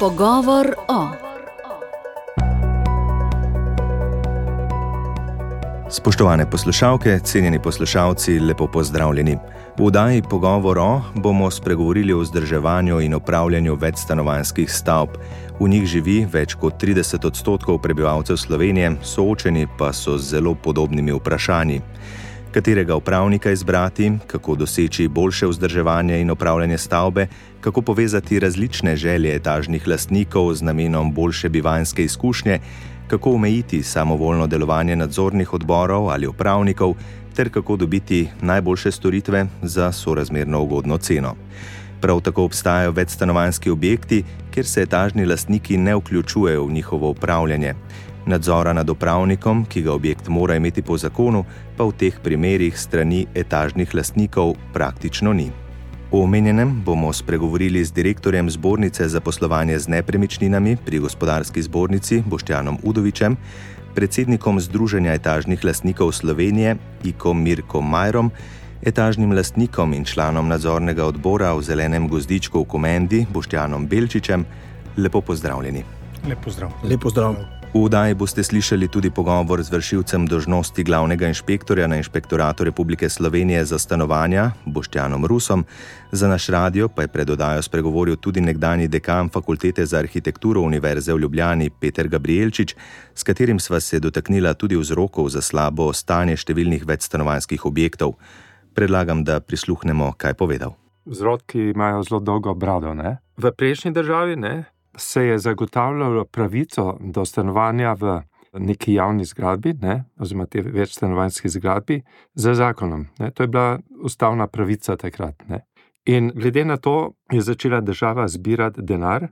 Pogovor o. Spoštovane poslušalke, cenjeni poslušalci, lepo pozdravljeni. V oddaji Pogovor o bomo spregovorili o vzdrževanju in upravljanju večstanovanskih stavb. V njih živi več kot 30 odstotkov prebivalcev Slovenije, soočeni pa so z zelo podobnimi vprašanji katerega upravnika izbrati, kako doseči boljše vzdrževanje in upravljanje stavbe, kako povezati različne želje etažnih lastnikov z namenom boljše bivanske izkušnje, kako omejiti samovoljno delovanje nadzornih odborov ali upravnikov, ter kako dobiti najboljše storitve za sorazmerno ugodno ceno. Prav tako obstajajo večstanovanski objekti, kjer se etažni lastniki ne vključujejo v njihovo upravljanje. Nadzora nad upravnikom, ki ga objekt mora imeti po zakonu, pa v teh primerih strani etažnih lastnikov praktično ni. O omenjenem bomo spregovorili z direktorjem zbornice za poslovanje z nepremičninami pri gospodarski zbornici Boštjanom Udovičem, predsednikom Združenja etažnih lastnikov Slovenije Iko Mirko Majrom, etažnim lastnikom in članom nadzornega odbora v zelenem gozdičku v Komendi Boštjanom Belčičem. Lepo pozdravljeni. Lepo zdrav. Lepo zdrav. V oddaji boste slišali tudi pogovor z vršilcem dožnosti glavnega inšpektorja na Inšpektoratu Republike Slovenije za stanovanja Boštjanom Rusom. Za naš radio pa je pred oddajo spregovoril tudi nekdani dekan Fakultete za arhitekturo Univerze v Ljubljani Peter Gabrielčič, s katerim sva se dotaknila tudi vzrokov za slabo stanje številnih večstanovanskih objektov. Predlagam, da prisluhnemo, kaj je povedal. Vzroki imajo zelo dolgo brado. Ne? V prejšnji državi ne, se je zagotavljalo pravico do stanovanja v neki javni zgradbi, ne, oziroma te večstanovanjski zgradbi, z zakonom. Ne. To je bila ustavna pravica takrat. Ne. In glede na to je začela država zbirati denar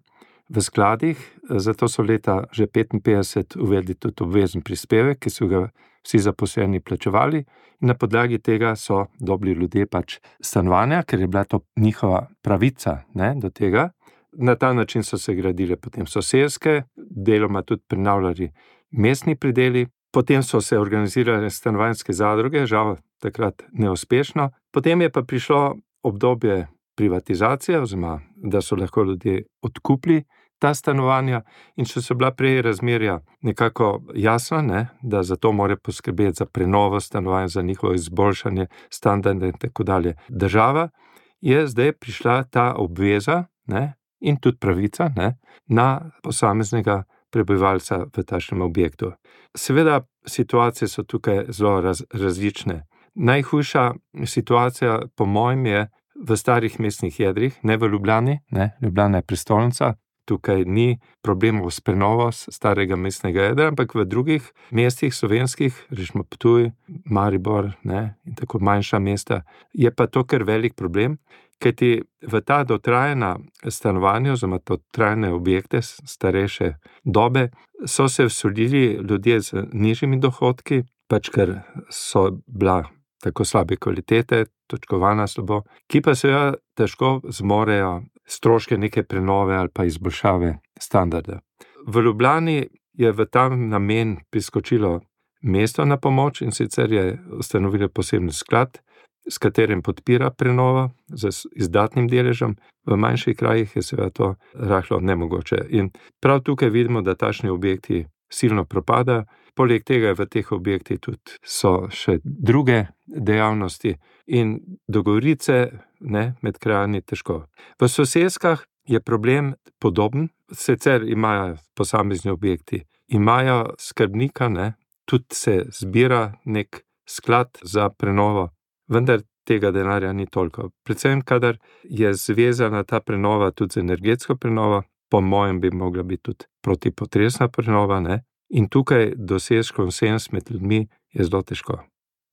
v skladih, zato so leta že 55 uvedli tudi obvezen prispevek, ki so ga vsi zaposleni plačevali, in na podlagi tega so dobili ljudje pač stanovanja, ker je bila to njihova pravica ne, do tega. Na ta način so se gradile potem sosedske, deloma tudi prenavljali mestni predeli, potem so se organizirale stanovanjske zadruge, žal takrat neuspešno, potem je pa prišlo obdobje privatizacije, oziroma da so lahko ljudje odkupili ta stanovanja, in če so bila prej razmerja nekako jasna, ne, da za to mora poskrbeti za prenovo stanovanj, za njihovo izboljšanje standarda in tako dalje. Država je zdaj prišla ta obveza. Ne, in tudi pravica ne, na posameznega prebivalca v tašnem objektu. Seveda, situacije so tukaj zelo raz, različne. Najhujša situacija, po mojem, je v starih mestnih jedrih, ne v Ljubljani, ne, Ljubljana je prestolnica. Tukaj ni problemov s prenovo starega mestnega jedra, ampak v drugih mestih, slovenskih, rečemo Ptuj, Maribor ne, in tako manjša mesta, je pa to kar velik problem, Kajti v ta dotrajna stanovanja, oziroma dotrajne objekte, starejše dobe, so se vsodili ljudje z nižjimi dohodki, pač ker so bila tako slabe kvalitete, točkovana slabo, ki pa seveda težko zmorejo stroške neke prenove ali pa izboljšave standarda. V Ljubljani je v ta namen priskočilo mesto na pomoč in sicer je ustanovilo posebni sklad s katerim podpira prenovo z izdatnim deležem, v manjših krajih je seveda to rahlo nemogoče. In prav tukaj vidimo, da tašni objekti silno propadajo, poleg tega je v teh objektih tudi še druge dejavnosti in dogovorice ne, med krajani težko. V sosedskah je problem podoben, sicer imajo posamezni objekti, imajo skrbnika, ne, tudi se zbira nek sklad za prenovo vendar tega denarja ni toliko. Predvsem, kadar je zvezana ta prenova tudi z energetsko prenovo, po mojem, bi mogla biti tudi protipotresna prenova, ne? in tukaj dosež konsens med ljudmi je zelo težko.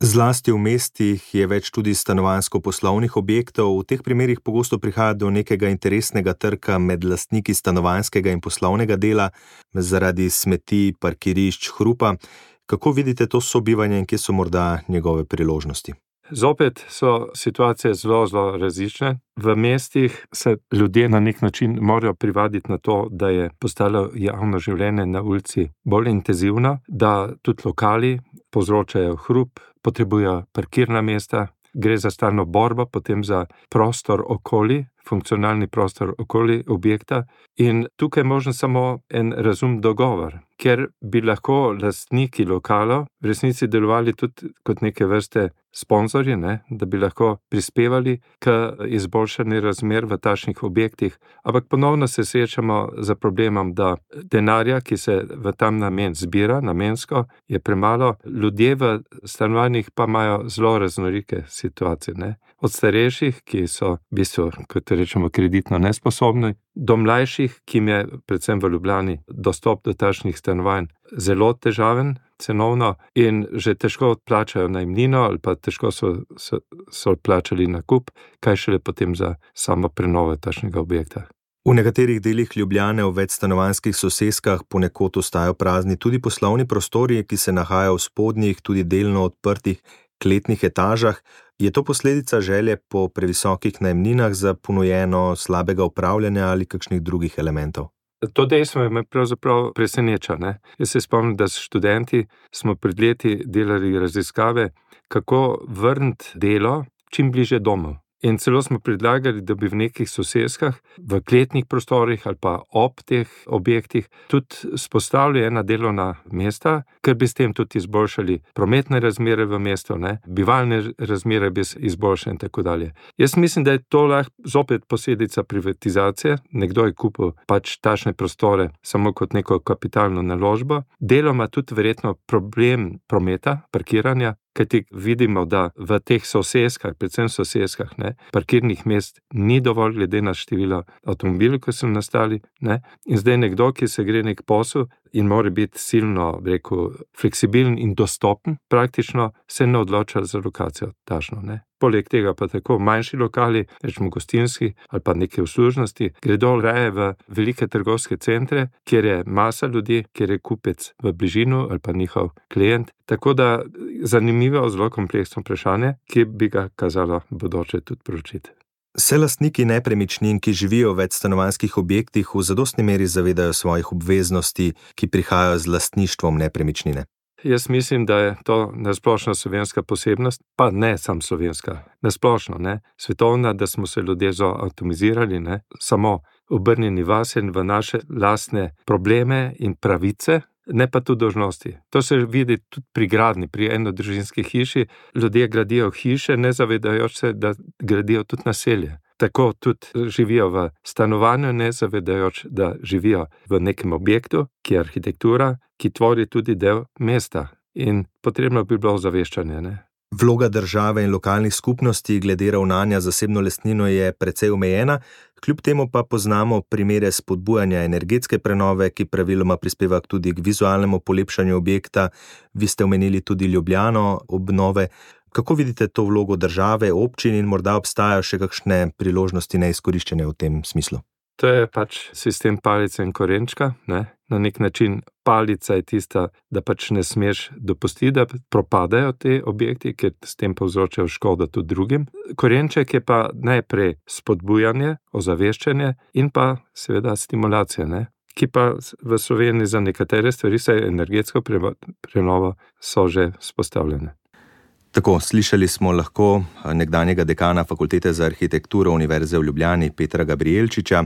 Zlasti v mestih je več tudi stanovansko-poslovnih objektov, v teh primerih pogosto prihaja do nekega interesnega trka med lastniki stanovanskega in poslovnega dela zaradi smeti, parkirišč, hrupa. Kako vidite to sobivanje in kje so morda njegove priložnosti? Zopet so situacije zelo, zelo različne. V mestih se ljudje na nek način morajo privaditi na to, da je postalo javno življenje na ulici bolj intenzivno, da tudi lokali povzročajo hrup, potrebujejo parkirna mesta, gre za stalno borbo, potem za prostor okoli funkcionalni prostor okoli objekta. In tukaj je možen samo en razum dogovor, ker bi lahko lastniki lokala v resnici delovali tudi kot neke vrste sponzorji, ne, da bi lahko prispevali k izboljšanju razmer v takšnih objektih. Ampak ponovno se srečamo z problemom, da denarja, ki se v tam namen zbira, namensko, je premalo, ljudje v stanovanjih pa imajo zelo raznolike situacije. Ne. Od starejših, ki so v bistvu, kot rečemo, kreditno nesposobni, do mlajših, ki jim je, predvsem v Ljubljani, dostop do takšnih stanovanj zelo težaven, cenovno in že težko odplačajo najmnino, ali pa težko so, so, so odplačali nakup, kaj šele potem za samo prenovo takšnega objekta. V nekaterih delih Ljubljane v večstanovanskih soseskah ponekod ostajajo prazni tudi poslovni prostori, ki se nahajajo v spodnjih, tudi delno odprtih kletnih etažah. Je to posledica želje po previsokih najmninah za ponujeno slabega upravljanja ali kakšnih drugih elementov? To dejstvo me pravzaprav preseneča. Ne? Jaz se spomnim, da s študenti smo pred leti delali raziskave, kako vrniti delo čim bliže domu. In celo smo predlagali, da bi v nekih soseskah, v kletnih prostorih ali pa ob teh objektih tudi spostavili ena delovna mesta, ker bi s tem tudi izboljšali prometne razmere v mestu, ne? bivalne razmere bi izboljšali in tako dalje. Jaz mislim, da je to lahko zopet posledica privatizacije. Nekdo je kupil pač tašne prostore samo kot neko kapitalno naložbo, deloma tudi verjetno problem prometa, parkiranja, Kajti vidimo, da v teh soseskah, predvsem soseskah, ne, parkirnih mest ni dovolj, glede na število avtomobilov, ki so nastali. Ne. In zdaj nekdo, ki se gre nek posel in mora biti silno, rekel, fleksibilen in dostopen, praktično se ne odloča za lokacijo tažno. Poleg tega pa tako manjši lokali, rečemo gostinski ali pa neke uslužnosti, gredo raje v velike trgovske centre, kjer je masa ljudi, kjer je kupec v bližini ali pa njihov klient. Tako da zanimivo, zelo kompleksno vprašanje, ki bi ga kazalo bodoče tudi poročiti. Se lastniki nepremičnin, ki živijo v večstanovanskih objektih, v zadostni meri zavedajo svojih obveznosti, ki prihajajo z lastništvom nepremičnine? Jaz mislim, da je to nasplošno slovenska posebnost, pa ne samo slovenska, nasplošno, ne, svetovna, da smo se ljudje zoatomizirali, ne, samo obrnjeni vase in v naše lastne probleme in pravice, ne pa tudi dožnosti. To se vidi tudi pri gradni, pri enodružinski hiši. Ljudje gradijo hiše, ne zavedajoč se, da gradijo tudi naselje tako tudi živijo v stanovanju, ne zavedajoč, da živijo v nekem objektu, ki je arhitektura, ki tvori tudi del mesta. In potrebno bi bilo zaveščanje. Ne? Vloga države in lokalnih skupnosti glede ravnanja zasebno lastnino je precej omejena, kljub temu pa poznamo primere spodbujanja energetske prenove, ki praviloma prispeva tudi k vizualnemu polepšanju objekta. Vi ste omenili tudi Ljubljano, obnove. Kako vidite to vlogo države, občin in morda obstajajo še kakšne priložnosti neizkoriščene v tem smislu? To je pač sistem palice in korenčka. Ne? Na nek način palica je tista, da pač ne smeš dopustiti, da propadajo ti objekti, ker s tem povzročajo škodo tudi drugim. Korenček je pa najprej spodbujanje, ozaveščanje in pa seveda stimulacija, ne? ki pa v Sloveniji za nekatere stvari, saj energetsko prenovo, so že spostavljene. Tako slišali smo lahko eh, nekdanjega dekana Fakultete za arhitekturo Univerze v Ljubljani Petra Gabrielčiča,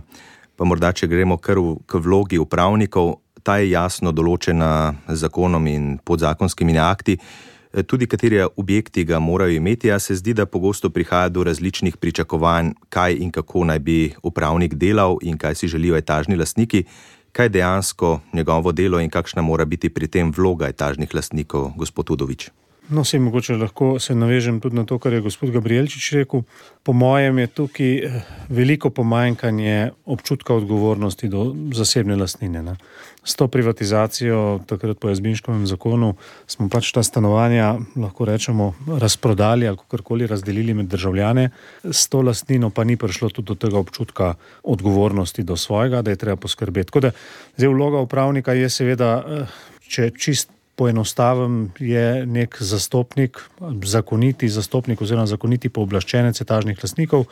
pa morda če gremo kar v, k vlogi upravnikov, ta je jasno določena zakonom in podzakonskimi akti, eh, tudi kateri objekti ga morajo imeti, a se zdi, da pogosto prihaja do različnih pričakovanj, kaj in kako naj bi upravnik delal in kaj si želijo etažni lastniki, kaj dejansko njegovo delo in kakšna mora biti pri tem vloga etažnih lastnikov, gospod Udovič. No, se mogoče lahko se navežem tudi na to, kar je gospod Gabrielčič rekel. Po mojem je tukaj eh, veliko pomanjkanje občutka odgovornosti do zasebne lastnine. Ne. S to privatizacijo, takrat po Jazbinškovem zakonu, smo pač ta stanovanja, lahko rečemo, razprodali ali kakorkoli razdelili med državljane, s to lastnino pa ni prišlo tudi do tega občutka odgovornosti do svojega, da je treba poskrbeti. Tako da zdaj vloga upravnika je seveda, eh, če čist poenostavim, je nek zastopnik, zakoniti zastopnik oziroma zakoniti pooblaščenec etažnih lastnikov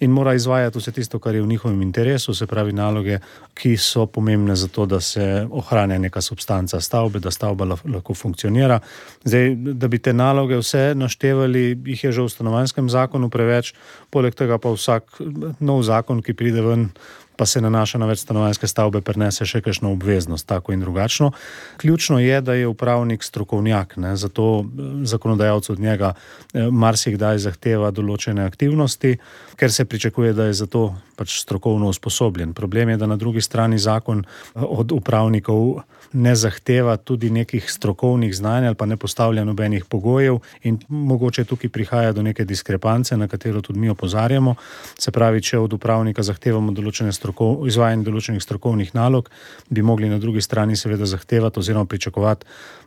in mora izvajati vse tisto, kar je v njihovem interesu, se pravi naloge, ki so pomembne za to, da se ohranja neka substanca stavbe, da stavba lahko funkcionira. Zdaj, da bi te naloge vse naštevali, jih je že v stanovanjskem zakonu preveč, poleg tega pa vsak nov zakon, ki pride ven, pa se nanaša na večstanovanjske stavbe, prenese še kakšno obveznost, tako in drugačno. Ključno je, da je upravnik strokovnjak, ne? zato eh, zakonodajalec od njega eh, marsikdaj zahteva določene aktivnosti, ker se pričakuje, da je za to pač strokovno usposobljen. Problem je, da na drugi strani zakon eh, od upravnikov ne zahteva tudi nekih strokovnih znanj ali pa ne postavlja nobenih pogojev, in mogoče tukaj prihaja do neke diskrepance, na katero tudi mi opozarjamo. Se pravi, če od upravnika zahtevamo določene strokov, izvajanje določenih strokovnih nalog, bi mogli na drugi strani seveda zahtevati oziroma pričakovati,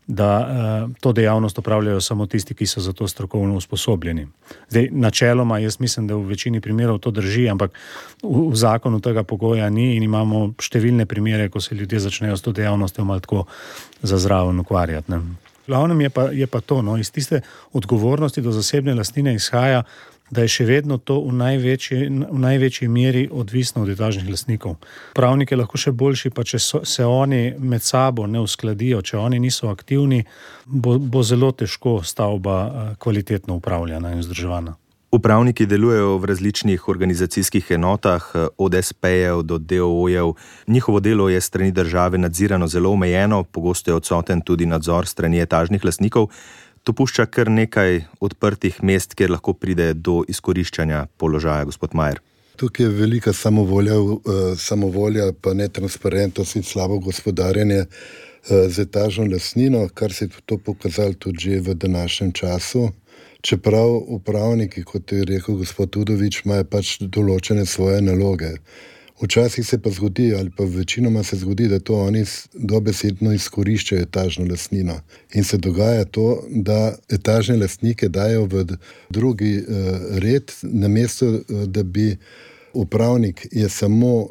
da uh, to dejavnost opravljajo samo tisti, ki so za to strokovno usposobljeni. Zdaj, načeloma, jaz mislim, da v večini primerov to drži, ampak v, v zakonu tega pogoja ni in imamo številne primere, ko se ljudje začnejo s to dejavnostjo malo tako za zraven ukvarjati. Ne. Glavnem je pa, je pa to, no, iz tiste odgovornosti do zasebne lastnine izhaja, da je še vedno to v največji, v največji meri odvisno od etažnih lastnikov. Pravniki lahko še boljši, pa če so, se oni med sabo ne uskladijo, če oni niso aktivni, bo, bo zelo težko stavba eh, kvalitetno upravljana in vzdrževana. Upravniki delujejo v različnih organizacijskih enotah, eh, od SP-jev do DOO-jev. Njihovo delo je strani države nadzirano zelo omejeno, pogosto je odsoten tudi nadzor strani etažnih lastnikov to pušča kar nekaj odprtih mest, kjer lahko pride do izkoriščanja položaja, gospod Majer. Tukaj je velika samovolja, uh, samovolja pa netransparentnost in slabo gospodarjenje uh, z etažno lasnino, kar se je to pokazalo tudi v današnjem času. Čeprav upravniki, kot je rekel gospod Tudovič, imajo pač določene svoje naloge. Včasih se pa zgodi, ali pa večinoma se zgodi, da to oni dobesedno izkoriščajo etažno lastnino. In se dogaja to, da etažne lastnike dajo v drugi uh, red, namesto uh, da bi upravnik je samo, uh,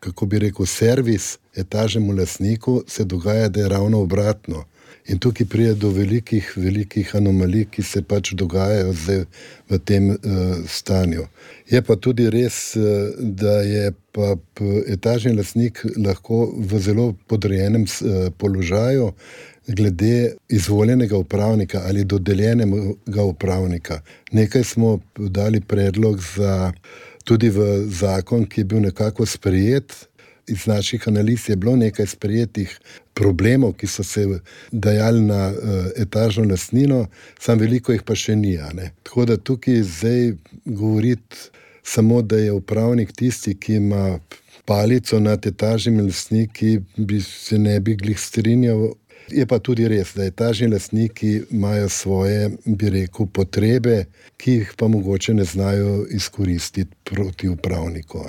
kako bi rekel, servis etažnemu lastniku, se dogaja, da je ravno obratno. In tukaj pride do velikih, velikih anomalij, ki se pač dogajajo zdaj v tem uh, stanju. Je pa tudi res, uh, da je pa etažni lasnik lahko v zelo podrejenem uh, položaju glede izvoljenega upravnika ali dodeljenega upravnika. Nekaj smo dali predlog za tudi v zakon, ki je bil nekako sprejet iz naših analiz je bilo nekaj sprejetih problemov, ki so se dajali na uh, etažno lastnino, samo veliko jih pa še ni. Tako da tukaj zdaj govoriti samo, da je upravnik tisti, ki ima palico nad etažnimi lastniki, bi se ne bi glih strinjal. Je pa tudi res, da etažni lastniki imajo svoje, bi rekel, potrebe, ki jih pa mogoče ne znajo izkoristiti proti upravniku.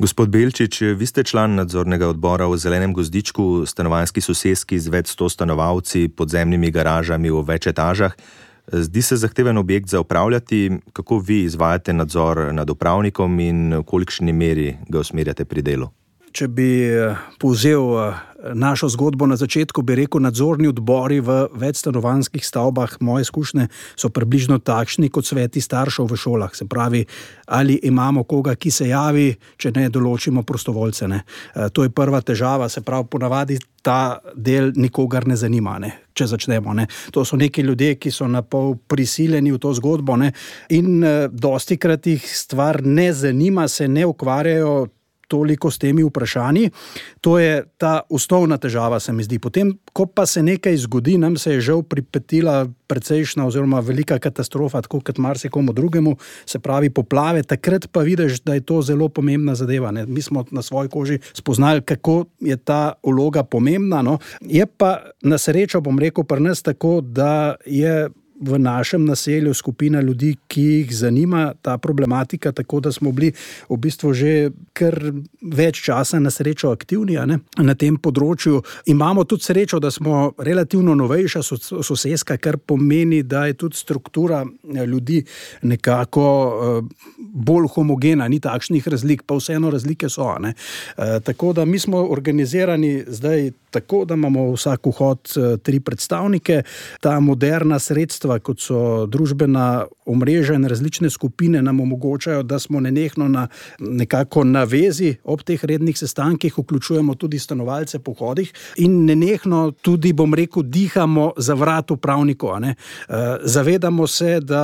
Gospod Belčič, vi ste član nadzornega odbora v Zelenem gozdičku, stanovanjski sosedski z več sto stanovalci, podzemnimi garažami v več etažah. Zdi se zahteven objekt za upravljati, kako vi izvajate nadzor nad upravnikom in v kolikšni meri ga usmerjate pri delu? Če bi eh, povzel eh, našo zgodbo na začetku, bi rekel, nadzorni odbori v večstanovanskih stavbah, moje izkušnje so približno takšni kot sveti staršev v šolah. Se pravi, ali imamo koga, ki se javi, če ne določimo prostovoljce. Ne. E, to je prva težava, se pravi, ponavadi ta del nikogar ne zanima. Ne. Če začnemo, ne. to so neki ljudje, ki so na pol prisiljeni v to zgodbo, ne. in uh, dosti krat jih stvar ne zanima, se ne ukvarjajo toliko s temi vprašanji. To je ta osnovna težava, se mi zdi. Potem, ko pa se nekaj zgodi, nam se je žal pripetila precejšna oziroma velika katastrofa, tako kot marsikomu drugemu, se pravi poplave, takrat pa vidiš, da je to zelo pomembna zadeva. Ne? Mi smo na svoji koži spoznali, kako je ta vloga pomembna. No? Je pa na srečo, bom rekel, pri nas tako, da je v našem naselju skupina ljudi, ki jih zanima ta problematika, tako da smo bili v bistvu že kar več časa na srečo aktivni na tem področju. Imamo tudi srečo, da smo relativno novejša sosedska, kar pomeni, da je tudi struktura eh, ljudi nekako eh, bolj homogena, ni takšnih razlik, pa vseeno razlike so. Ne. Tako da mi smo organizirani zdaj tako, da imamo vsak vhod tri predstavnike, ta moderna sredstva, kot so družbena omrežja in različne skupine, nam omogočajo, da smo nenehno na, nekako na vezi ob teh rednih sestankih, vključujemo tudi stanovalce po hodih in nenehno tudi, bom rekel, dihamo za vrat upravnikov. Uh, zavedamo se, da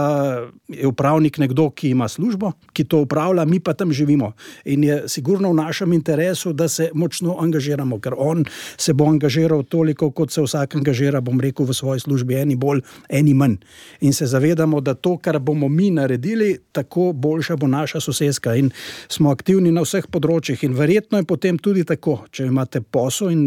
je upravnik nekdo, ki ima službo, ki to upravlja, mi pa tam živimo. In je sigurno v našem interesu, da se močno angažiramo, ker on se bo angažiral toliko, kot se vsak angažira, bom rekel, v svoji službi, eni bolj, eni manj. In se zavedamo, da to, kar bomo mi naredili, tako boljša bo naša sosedska. In smo aktivni na vseh področjih. In verjetno je potem tudi tako, če imate posel in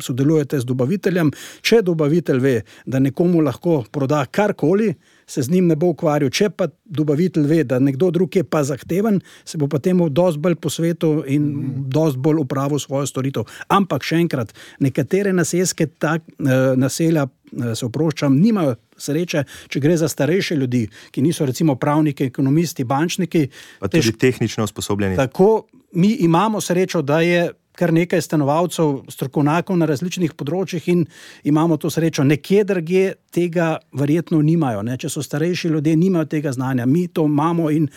sodelujete z dobaviteljem, če dobavitelj ve, da nekomu lahko proda karkoli. Se z njim ne bo ukvarjal, če pa dobavitelj ve, da nekdo drug je pa zahteven, se bo potem dosti bolj posvetil in dosti bolj upravil svojo storitev. Ampak še enkrat, nekatere naselske tak, eh, naselja Eh, se oproščam, nimajo sreče, če gre za starejše ljudi, ki niso recimo pravniki, ekonomisti, bančniki. Pa tudi tež... tehnično usposobljeni. Tako mi imamo srečo, da je. Kar nekaj stanovalcev, strokovnjakov na različnih področjih, in imamo to srečo. Nekje drugje tega verjetno nimajo. Ne? Če so starejši ljudje, nimajo tega znanja. Mi to imamo in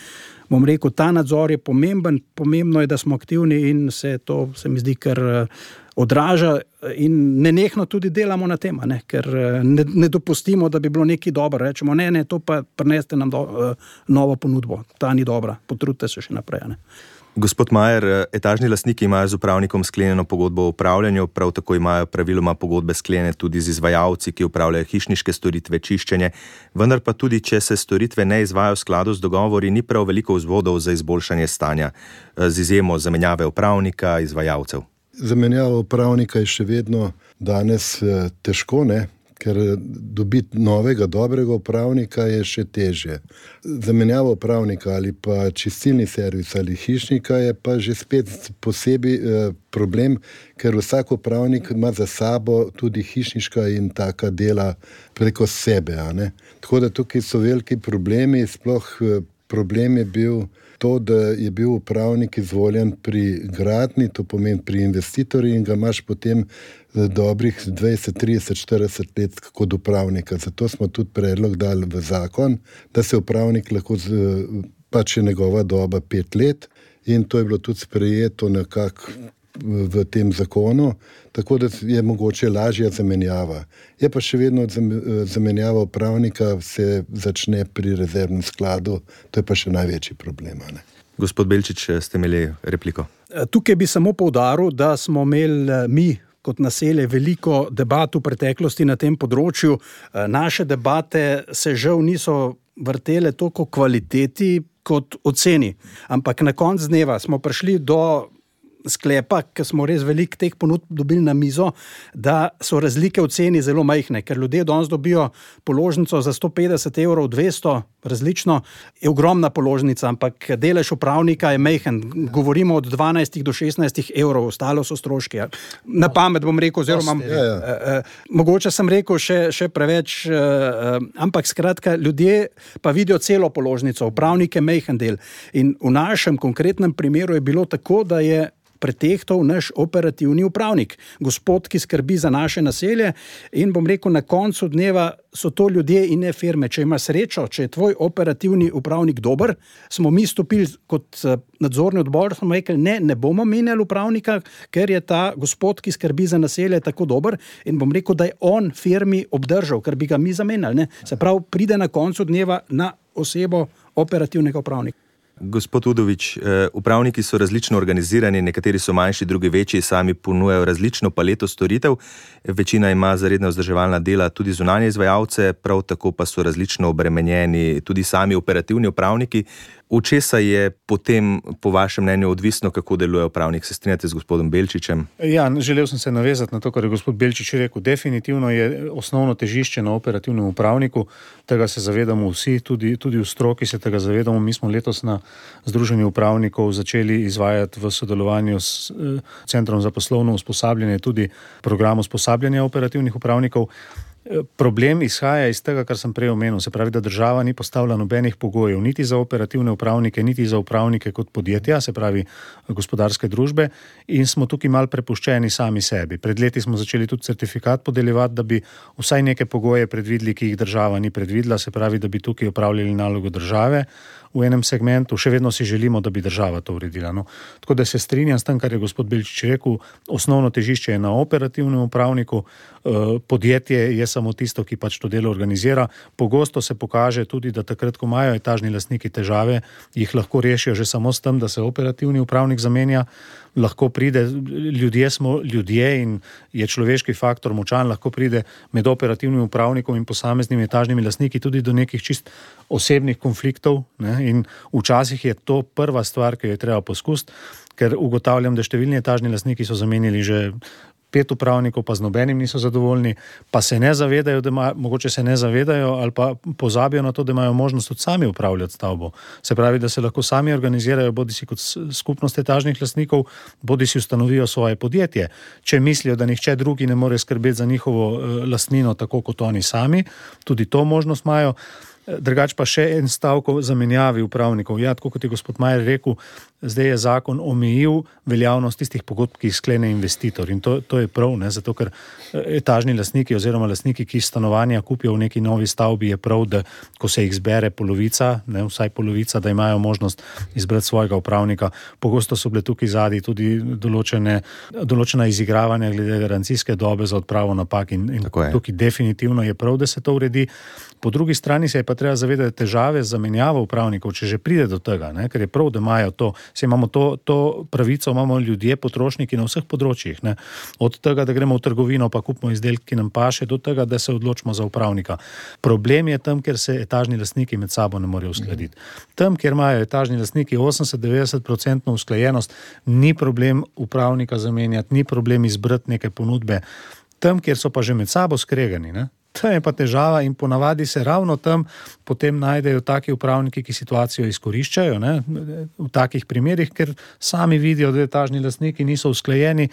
bom rekel, ta nadzor je pomemben. Pomembno je, da smo aktivni in se to, se mi zdi, kar. Uh, odraža in ne nehno tudi delamo na tem, ker eh, ne, ne dopustimo, da bi bilo nekaj dobro. Rečemo, ne, ne, to pa preneste nam do, uh, novo ponudbo, ta ni dobra, potrudite se še naprej. Ne? Gospod Majer, eh, etažni lastniki imajo z upravnikom sklenjeno pogodbo o upravljanju, prav tako imajo praviloma pogodbe sklenjene tudi z izvajalci, ki upravljajo hišniške storitve, čiščenje, vendar pa tudi, če se storitve ne izvajo v skladu z dogovori, ni prav veliko vzvodov za izboljšanje stanja, z izjemo zamenjave upravnika, izvajalcev. Zamenjava upravnika je še vedno danes eh, težko, ne? Ker dobiti novega, dobrega upravnika je še težje. Zamenjava upravnika ali pa čistilni servis ali hišnika je pa že spet posebej eh, problem, ker vsak upravnik ima za sabo tudi hišniška in taka dela preko sebe. Tako da tukaj so veliki problemi, sploh eh, problem je bil to, da je bil upravnik izvoljen pri gradni, to pomeni pri investitorju, in ga imaš potem eh, dobrih 20, 30, 40 let kot upravnika. Zato smo tudi predlog dali v zakon, da se upravnik lahko, pač je njegova doba pet let, in to je bilo tudi sprejeto nekako v tem zakonu, tako da je mogoče lažja zamenjava. Je pa še vedno zamenjava upravnika, se začne pri rezervnem skladu, to je pa še največji problem. Ne? Gospod Belčič, ste imeli repliko? Tukaj bi samo povdaril, da smo imeli mi. Kot naselje, veliko debat v preteklosti na tem področju. Naše debate se žal niso vrtele toliko kvaliteti kot oceni. Ampak na koncu dneva smo prišli do sklepa, ker smo res veliko teh ponudb dobili na mizo, da so razlike v ceni zelo majhne, ker ljudje danes dobijo položnico za 150 evrov, 200, različno, je ogromna položnica, ampak delež upravnika je majhen. Govorimo od 12 do 16 evrov, ostalo so stroški. Na pamet bom rekel, oziroma uh, uh, mogoče sem rekel še, še preveč, uh, ampak skratka, ljudje pa vidijo celo položnico, upravnik je majhen del. In v našem konkretnem primeru je bilo tako, da je pretehtal naš operativni upravnik, gospod, ki skrbi za naše naselje. In bom rekel, na koncu dneva so to ljudje in ne firme. Če imaš srečo, če je tvoj operativni upravnik dober, smo mi stopili kot eh, nadzorni odbor in rekli: ne, ne bomo menjali upravnika, ker je ta gospod, ki skrbi za naselje, tako dober. In bom rekel, da je on firmi obdržal, ker bi ga mi zamenjali. Ne? Se pravi, pride na koncu dneva na osebo operativnega upravnika. Gospod Udovič, eh, upravniki so različno organizirani, nekateri so manjši, drugi večji, sami ponujajo različno paleto storitev. Večina ima za redne vzdrževalna dela tudi zunanje izvajalce, prav tako pa so različno obremenjeni tudi sami operativni upravniki. V česa je potem, po vašem mnenju, odvisno, kako deluje upravnik? Se strinjate z gospodom Belčičem? Ja, želel sem se navezati na to, kar je gospod Belčič rekel. Definitivno je osnovno težišče na operativnem upravniku. Tega se zavedamo vsi, tudi, tudi v stroki se tega zavedamo. Mi smo letos na Združenju upravnikov začeli izvajati v sodelovanju s eh, Centrom za poslovno usposabljanje tudi program usposabljanja operativnih upravnikov. Problem izhaja iz tega, kar sem prej omenil, se pravi, da država ni postavila nobenih pogojev, niti za operativne upravnike, niti za upravnike kot podjetja, se pravi gospodarske družbe, in smo tukaj mal prepuščeni sami sebi. Pred leti smo začeli tudi certifikat podeljevati, da bi vsaj neke pogoje predvideli, ki jih država ni predvidela, se pravi, da bi tukaj upravljali nalogo države v enem segmentu, še vedno si želimo, da bi država to uredila. No. Tako da se strinjam s tem, kar je gospod Belčič rekel, osnovno težišče je na operativnem upravniku, eh, podjetje je samo tisto, ki pač to delo organizira. Pogosto se pokaže tudi, da takrat, ko imajo etažni lastniki težave, jih lahko rešijo že samo s tem, da se operativni upravnik zamenja lahko pride, ljudje smo ljudje in je človeški faktor močan, lahko pride med operativnim upravnikom in posameznimi etažnimi lastniki tudi do nekih čist osebnih konfliktov. Ne? In včasih je to prva stvar, ki jo je treba poskusiti, ker ugotavljam, da številni etažni lastniki so zamenili že pet upravnikov, pa z nobenim niso zadovoljni, pa se ne zavedajo, da imajo, mogoče se ne zavedajo ali pa pozabijo na to, da imajo možnost tudi sami upravljati stavbo. Se pravi, da se lahko sami organizirajo, bodi si kot skupnost etažnih lastnikov, bodi si ustanovijo svoje podjetje. Če mislijo, da nihče drugi ne more skrbeti za njihovo uh, lastnino, tako kot oni sami, tudi to možnost imajo. Drugač pa še en stavek o zamenjavi upravnikov. Ja, kot je gospod Majer rekel, zdaj je zakon omejil veljavnost tistih pogodb, ki jih sklene investitor. In to, to je prav, ne? zato ker eh, etažni lastniki oziroma lastniki, ki stanovanja kupijo v neki novi stavbi, je prav, da ko se jih zbere polovica, ne? vsaj polovica, da imajo možnost izbrati svojega upravnika. Pogosto so bile tukaj zadnji tudi določene, določena izigravanja glede garancijske dobe za odpravo napak in, in tukaj definitivno je prav, da se to uredi. Po drugi strani se je pa treba zavedati težave z zamenjavo upravnikov, če že pride do tega, ne? ker je prav, da imajo to. Se imamo to, to pravico, imamo ljudje, potrošniki na vseh področjih. Ne? Od tega, da gremo v trgovino, pa kupimo izdelke, ki nam paše, do tega, da se odločimo za upravnika. Problem je tam, ker se etažni lastniki med sabo ne morejo uskladiti. Tam, kjer imajo etažni lastniki 80-90% usklajenost, ni problem upravnika zamenjati, ni problem izbrati neke ponudbe. Tam, kjer so pa že med sabo skregani, ne? To je pa težava, in ponavadi se ravno tam potem najdejo taki upravniki, ki situacijo izkoriščajo. Ne? V takih primerih, ker sami vidijo, da etažni lastniki niso usklajeni.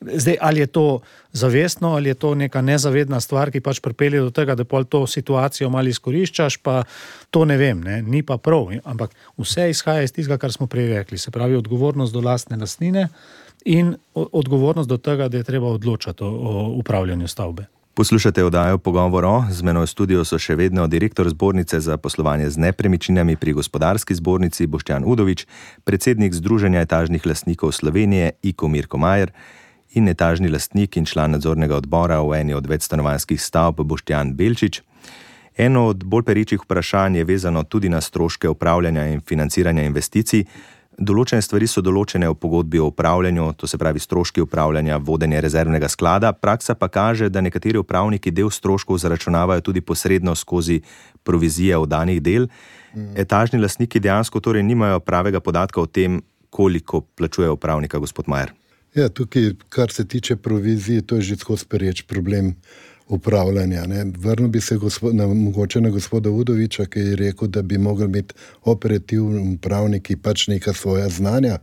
Zdaj, ali je to zavestno, ali je to neka nezavedna stvar, ki pač pripelje do tega, da pa to situacijo malo izkoriščaš, pa to ne vem, ne? ni pa prav. Ampak vse izhaja iz tistega, kar smo prej rekli, se pravi odgovornost do lastne lastnine in odgovornost do tega, da je treba odločati o, o upravljanju stavbe. Poslušate oddajo Pogovoro, z menoj studio so še vedno direktor zbornice za poslovanje z nepremičninami pri gospodarski zbornici Boštjan Udovič, predsednik Združenja etažnih lastnikov Slovenije Iko Mirko Majer in etažni lastnik in član nadzornega odbora v eni od večstanovanskih stavb Boštjan Belčič. Eno od bolj perečih vprašanj je vezano tudi na stroške upravljanja in financiranja investicij. Določene stvari so določene v pogodbi o upravljanju, to se pravi stroški upravljanja, vodenje rezervnega sklada, praksa pa kaže, da nekateri upravniki del stroškov zaračunavajo tudi posredno skozi provizije od danih del. Mhm. Etažni lastniki dejansko torej nimajo pravega podatka o tem, koliko plačuje upravnika gospod Majer. Ja, tukaj, kar se tiče provizije, to je že skozi pereč problem upravljanja. Vrnil bi se gospod, na, mogoče na gospoda Udoviča, ki je rekel, da bi mogli biti operativni upravniki pač neka svoja znanja,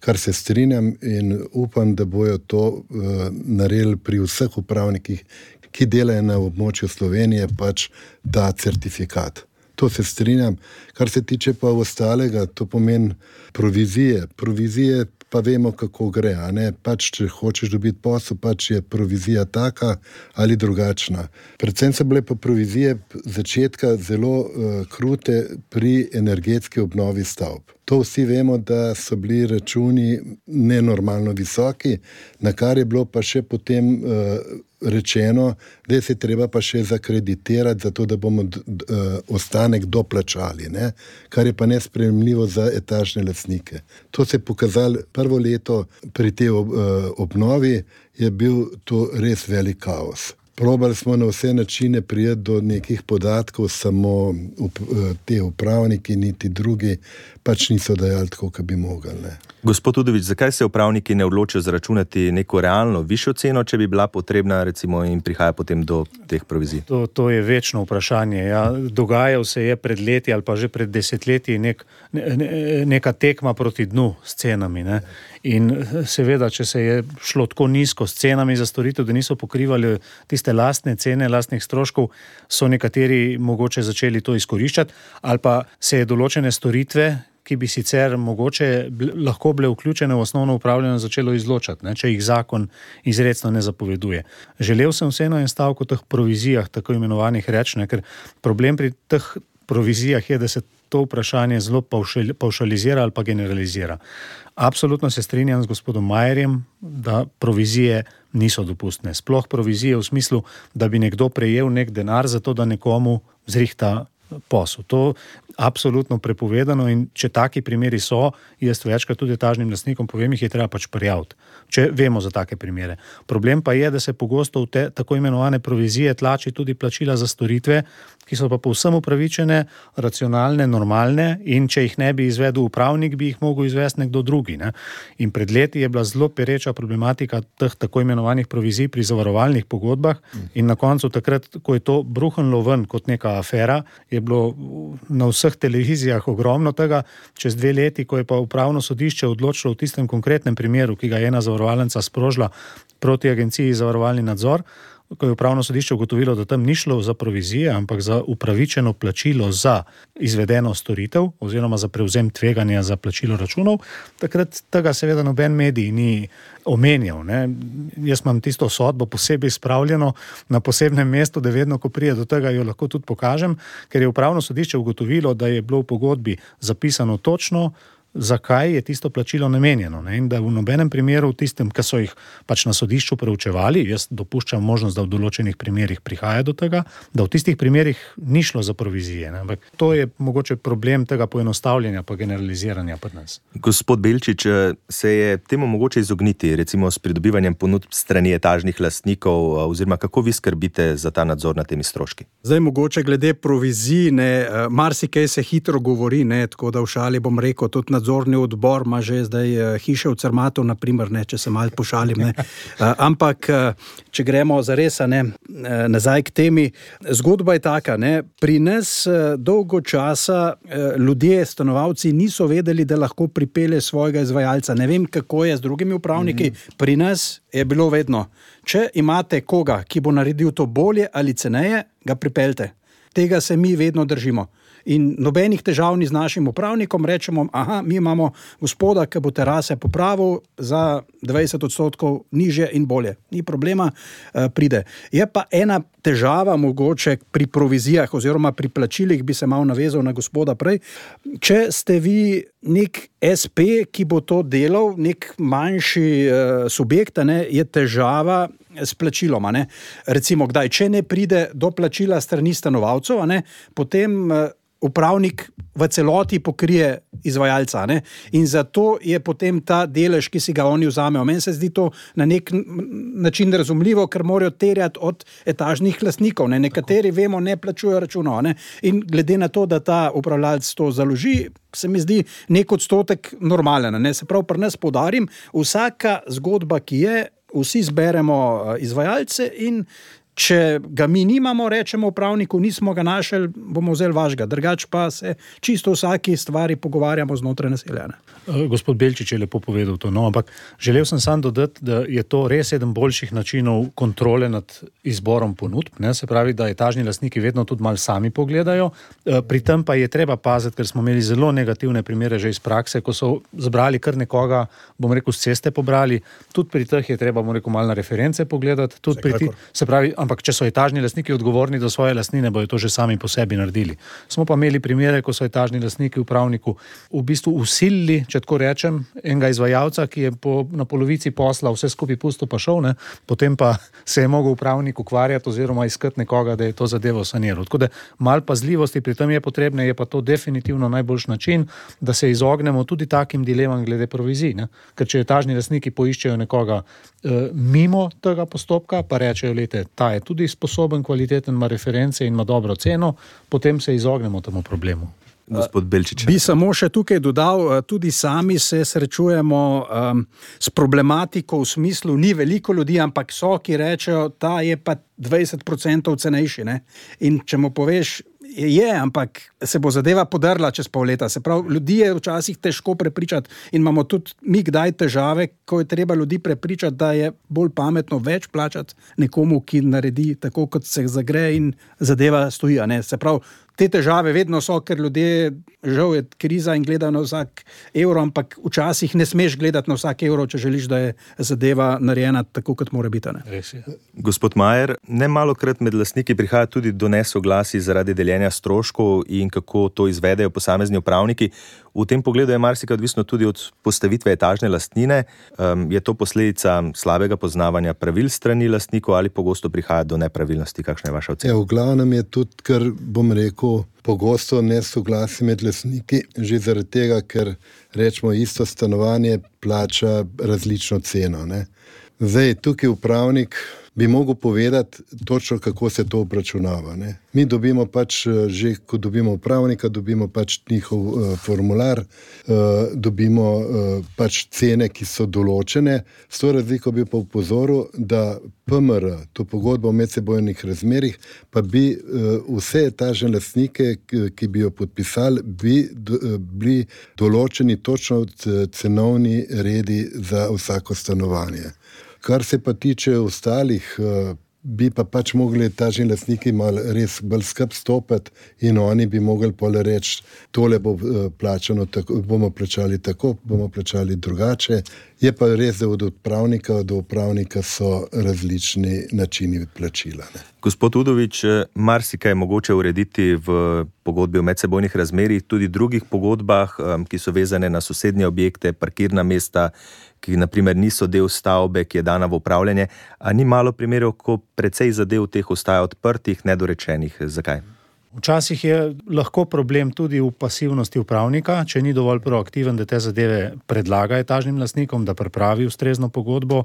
kar se strinjam in upam, da bojo to uh, naredili pri vseh upravnikih, ki delajo na območju Slovenije, pač ta certifikat. To se strinjam. Kar se tiče pa ostalega, to pomeni provizije. Provizije pa vemo, kako gre. Pač, če hočeš dobiti posel, pač je provizija taka ali drugačna. Predvsem so bile pa provizije začetka zelo uh, krute pri energetski obnovi stavb. To vsi vemo, da so bili računi nenormalno visoki, na kar je bilo pa še potem uh, rečeno, da se treba pa še zakreditirati, zato da bomo d, d, uh, ostanek doplačali, ne? kar je pa nespremljivo za etažne lasnike. To se je pokazalo prvo leto pri tej ob, uh, obnovi, je bil to res velik kaos. Probali smo na vse načine prijeti do nekih podatkov, samo up, eh, te upravniki, niti drugi, pač niso dajali tako, kot bi mogli. Ne. Gospod Udovič, zakaj se upravniki ne odločijo zaračunati neko realno višjo ceno, če bi bila potrebna, recimo, in prihaja potem do teh provizij? To, to je večno vprašanje. Ja. Dogajal se je pred leti ali pa že pred desetletji nek, ne, neka tekma proti dnu s cenami. Ne. In seveda, če se je šlo tako nizko s cenami za storitev, da niso pokrivali tiste lastne cene, lastnih stroškov, so nekateri mogoče začeli to izkoriščati, ali pa se je določene storitve, ki bi sicer mogoče lahko bile vključene v osnovno upravljanje, začelo izločati, ne, če jih zakon izredno ne zapoveduje. Želel sem vseeno en stavek o teh provizijah, tako imenovanih rečne, ker problem pri teh provizijah je, da se to vprašanje zelo paušalizira ali pa generalizira. Absolutno se strinjam z gospodom Majerjem, da provizije niso dopustne. Sploh provizije v smislu, da bi nekdo prejel nek denar za to, da nekomu zrihta posel. To je absolutno prepovedano in če taki primeri so, jaz večkrat tudi etažnim lastnikom povem, jih je treba pač prijaviti, če vemo za take primere. Problem pa je, da se pogosto v te tako imenovane provizije tlači tudi plačila za storitve, ki so pa povsem upravičene, racionalne, normalne in če jih ne bi izvedel upravnik, bi jih mogel izvesti nekdo drugi. Ne? In pred leti je bila zelo pereča problematika teh tako imenovanih provizij pri zavarovalnih pogodbah in na koncu takrat, ko je to bruhnilo ven kot neka afera, je bilo na vseh televizijah ogromno tega, čez dve leti, ko je pa upravno sodišče odločilo v tistem konkretnem primeru, ki ga je ena zavarovalnica sprožila proti agenciji za varovalni nadzor, ko je upravno sodišče ugotovilo, da tam ni šlo za provizije, ampak za upravičeno plačilo za izvedeno storitev oziroma za prevzem tveganja za plačilo računov, takrat tega seveda noben medij ni omenjal. Ne. Jaz imam tisto sodbo posebej spravljeno na posebnem mestu, da vedno, ko pride do tega, jo lahko tudi pokažem, ker je upravno sodišče ugotovilo, da je bilo v pogodbi zapisano točno, zakaj je tisto plačilo namenjeno. Ne? In da v nobenem primeru, tistem, ki so jih pač na sodišču preučevali, jaz dopuščam možnost, da v določenih primerih prihaja do tega, da v tistih primerih ni šlo za provizije. Ne? Ampak to je mogoče problem tega poenostavljanja, pa generaliziranja pri nas. Gospod Belčič, se je temu mogoče izogniti, recimo s pridobivanjem ponudb strani etažnih lastnikov, oziroma kako vi skrbite za ta nadzor nad temi stroški? Zdaj, mogoče glede provizij, marsikaj se hitro govori, ne? tako da v šali bom rekel tudi na nadzorni odbor ima že zdaj eh, hiše v Crmatu, naprimer, ne, če se malo pošalim. Ne. Eh, ampak, eh, če gremo za res nazaj k temi, zgodba je taka. Ne. Pri nas dolgo časa ljudje, stanovalci, niso vedeli, da lahko pripelje svojega izvajalca. Ne vem, kako je z drugimi upravniki. Mm. Pri nas je bilo vedno, če imate koga, ki bo naredil to bolje ali ceneje, ga pripeljte. Tega se mi vedno držimo in nobenih težav ni z našim upravnikom, rečemo, da mi imamo gospoda, ki bo terase popravil za 20 odstotkov niže in bolje. Ni problema, eh, pride. Je pa ena težava, mogoče pri provizijah oziroma pri plačilih, bi se malo navezal na gospoda prej. Če ste vi nek SP, ki bo to delal, nek manjši uh, subjekt, ne, je težava. S plačiloma. Ne. Recimo, kdaj, če ne pride do plačila strani stanovalcev, ne, potem uh, upravnik v celoti pokrije izvajalca. Ne? In zato je potem ta delež, ki si ga oni vzamejo. Meni se zdi to na nek način razumljivo, ker morajo terjati od etažnih lastnikov. Ne? Nekateri, Tako. vemo, ne plačujejo računov. Ne? In glede na to, da ta upravljalec to založi. Se mi zdi nek odstotek normalen. Ne? Se pravi, pri nas podarim, vsaka zgodba, ki je, vsi zberemo eh, izvajalce in Če ga mi nimamo, rečemo upravniku, nismo ga našli, bomo vzeli vašega. Drugač pa se čisto o vsaki stvari pogovarjamo znotraj naselja. Eh, gospod Belčič je lepo povedal to. No, ampak želel sem samo dodati, da je to res eden boljših načinov kontrole nad izborom ponudb. Ne? Se pravi, da etažni lastniki vedno tudi malo sami pogledajo. Eh, pri tem pa je treba paziti, ker smo imeli zelo negativne primere že iz prakse, ko so zbrali kar nekoga, bom rekel, z ceste pobrali. Tudi pri teh je treba, bom rekel, malo na reference pogledati. Se pravi, ampak če so etažni lastniki odgovorni do svoje lastnine, bojo to že sami po sebi naredili. Smo pa imeli primere, ko so etažni lastniki upravniku v bistvu usilili, če tako rečem, enega izvajalca, ki je po, na polovici posla vse skupaj pusto pa šel, ne? potem pa se je mogel upravnik ukvarjati oziroma iskati nekoga, da je to zadevo saniral. Tako da mal pazljivosti pri tem je potrebne, je pa to definitivno najboljši način, da se izognemo tudi takim dilemam glede provizij. Ne? Ker če etažni lastniki poiščejo nekoga uh, mimo tega postopka, pa rečejo, lete, ta je tudi sposoben, kvaliteten, ima reference in ima dobro ceno, potem se izognemo temu problemu. Gospod Belčič. Bi samo še tukaj dodal, tudi sami se srečujemo um, s problematiko v smislu, ni veliko ljudi, ampak so, ki rečejo, da je pa 20% cenejši. Ne? In če mu poveš, je, ampak se bo zadeva podrla čez pol leta. Se pravi, ljudi je včasih težko prepričati in imamo tudi mi kdaj težave, ko je treba ljudi prepričati, da je bolj pametno več plačati nekomu, ki naredi tako, kot se zagre in zadeva stoji. Se pravi, te težave vedno so, ker ljudje, žal je kriza in gledajo na vsak evro, ampak včasih ne smeš gledati na vsak evro, če želiš, da je zadeva narejena tako, kot mora biti. Gospod Majer, ne malo krat med lastniki prihaja tudi do nesoglasij zaradi deljenja stroškov in kako to izvedejo posamezni upravniki. V tem pogledu je marsikaj odvisno tudi od postavitve etažne lastnine. Um, je to posledica slabega poznavanja pravil strani lastnikov ali pogosto prihaja do nepravilnosti? Kakšna je vaša ocena? Ja, v glavnem je tudi, kar bom rekel, pogosto nesoglasje med lastniki, že zaradi tega, ker rečemo isto stanovanje plača različno ceno. Ne? Zdaj, tukaj upravnik bi mogel povedati točno, kako se to obračunava. Ne? Mi dobimo pač, eh, že ko dobimo upravnika, dobimo pač njihov uh, formular, uh, dobimo uh, pač cene, ki so določene. S to razliko bi pa upozoril, da PMR, to pogodbo o medsebojnih razmerih, pa bi uh, vse etažne lastnike, ki, ki bi jo podpisali, bi do, uh, bili določeni točno cenovni redi za vsako stanovanje. Kar se pa tiče ostalih, eh, bi pa pač mogli ta že lastniki malo res bolj skrb stopiti in oni bi mogli pole reči, tole bo eh, plačano, tako, bomo plačali tako, bomo plačali drugače. Je pa res, da od upravnika do upravnika so različni načini plačila. Ne. Gospod Udovič, eh, marsikaj je mogoče urediti v pogodbi o medsebojnih razmerjih, tudi drugih pogodbah, ki so vezane na sosednje objekte, parkirna mesta, ki naprimer niso del stavbe, ki je dana v upravljanje, a ni malo primerov, ko precej zadev teh ostaja odprtih, nedorečenih. Zakaj? Včasih je lahko problem tudi v pasivnosti upravnika, če ni dovolj proaktiven, da te zadeve predlaga etažnim lastnikom, da pripravi ustrezno pogodbo.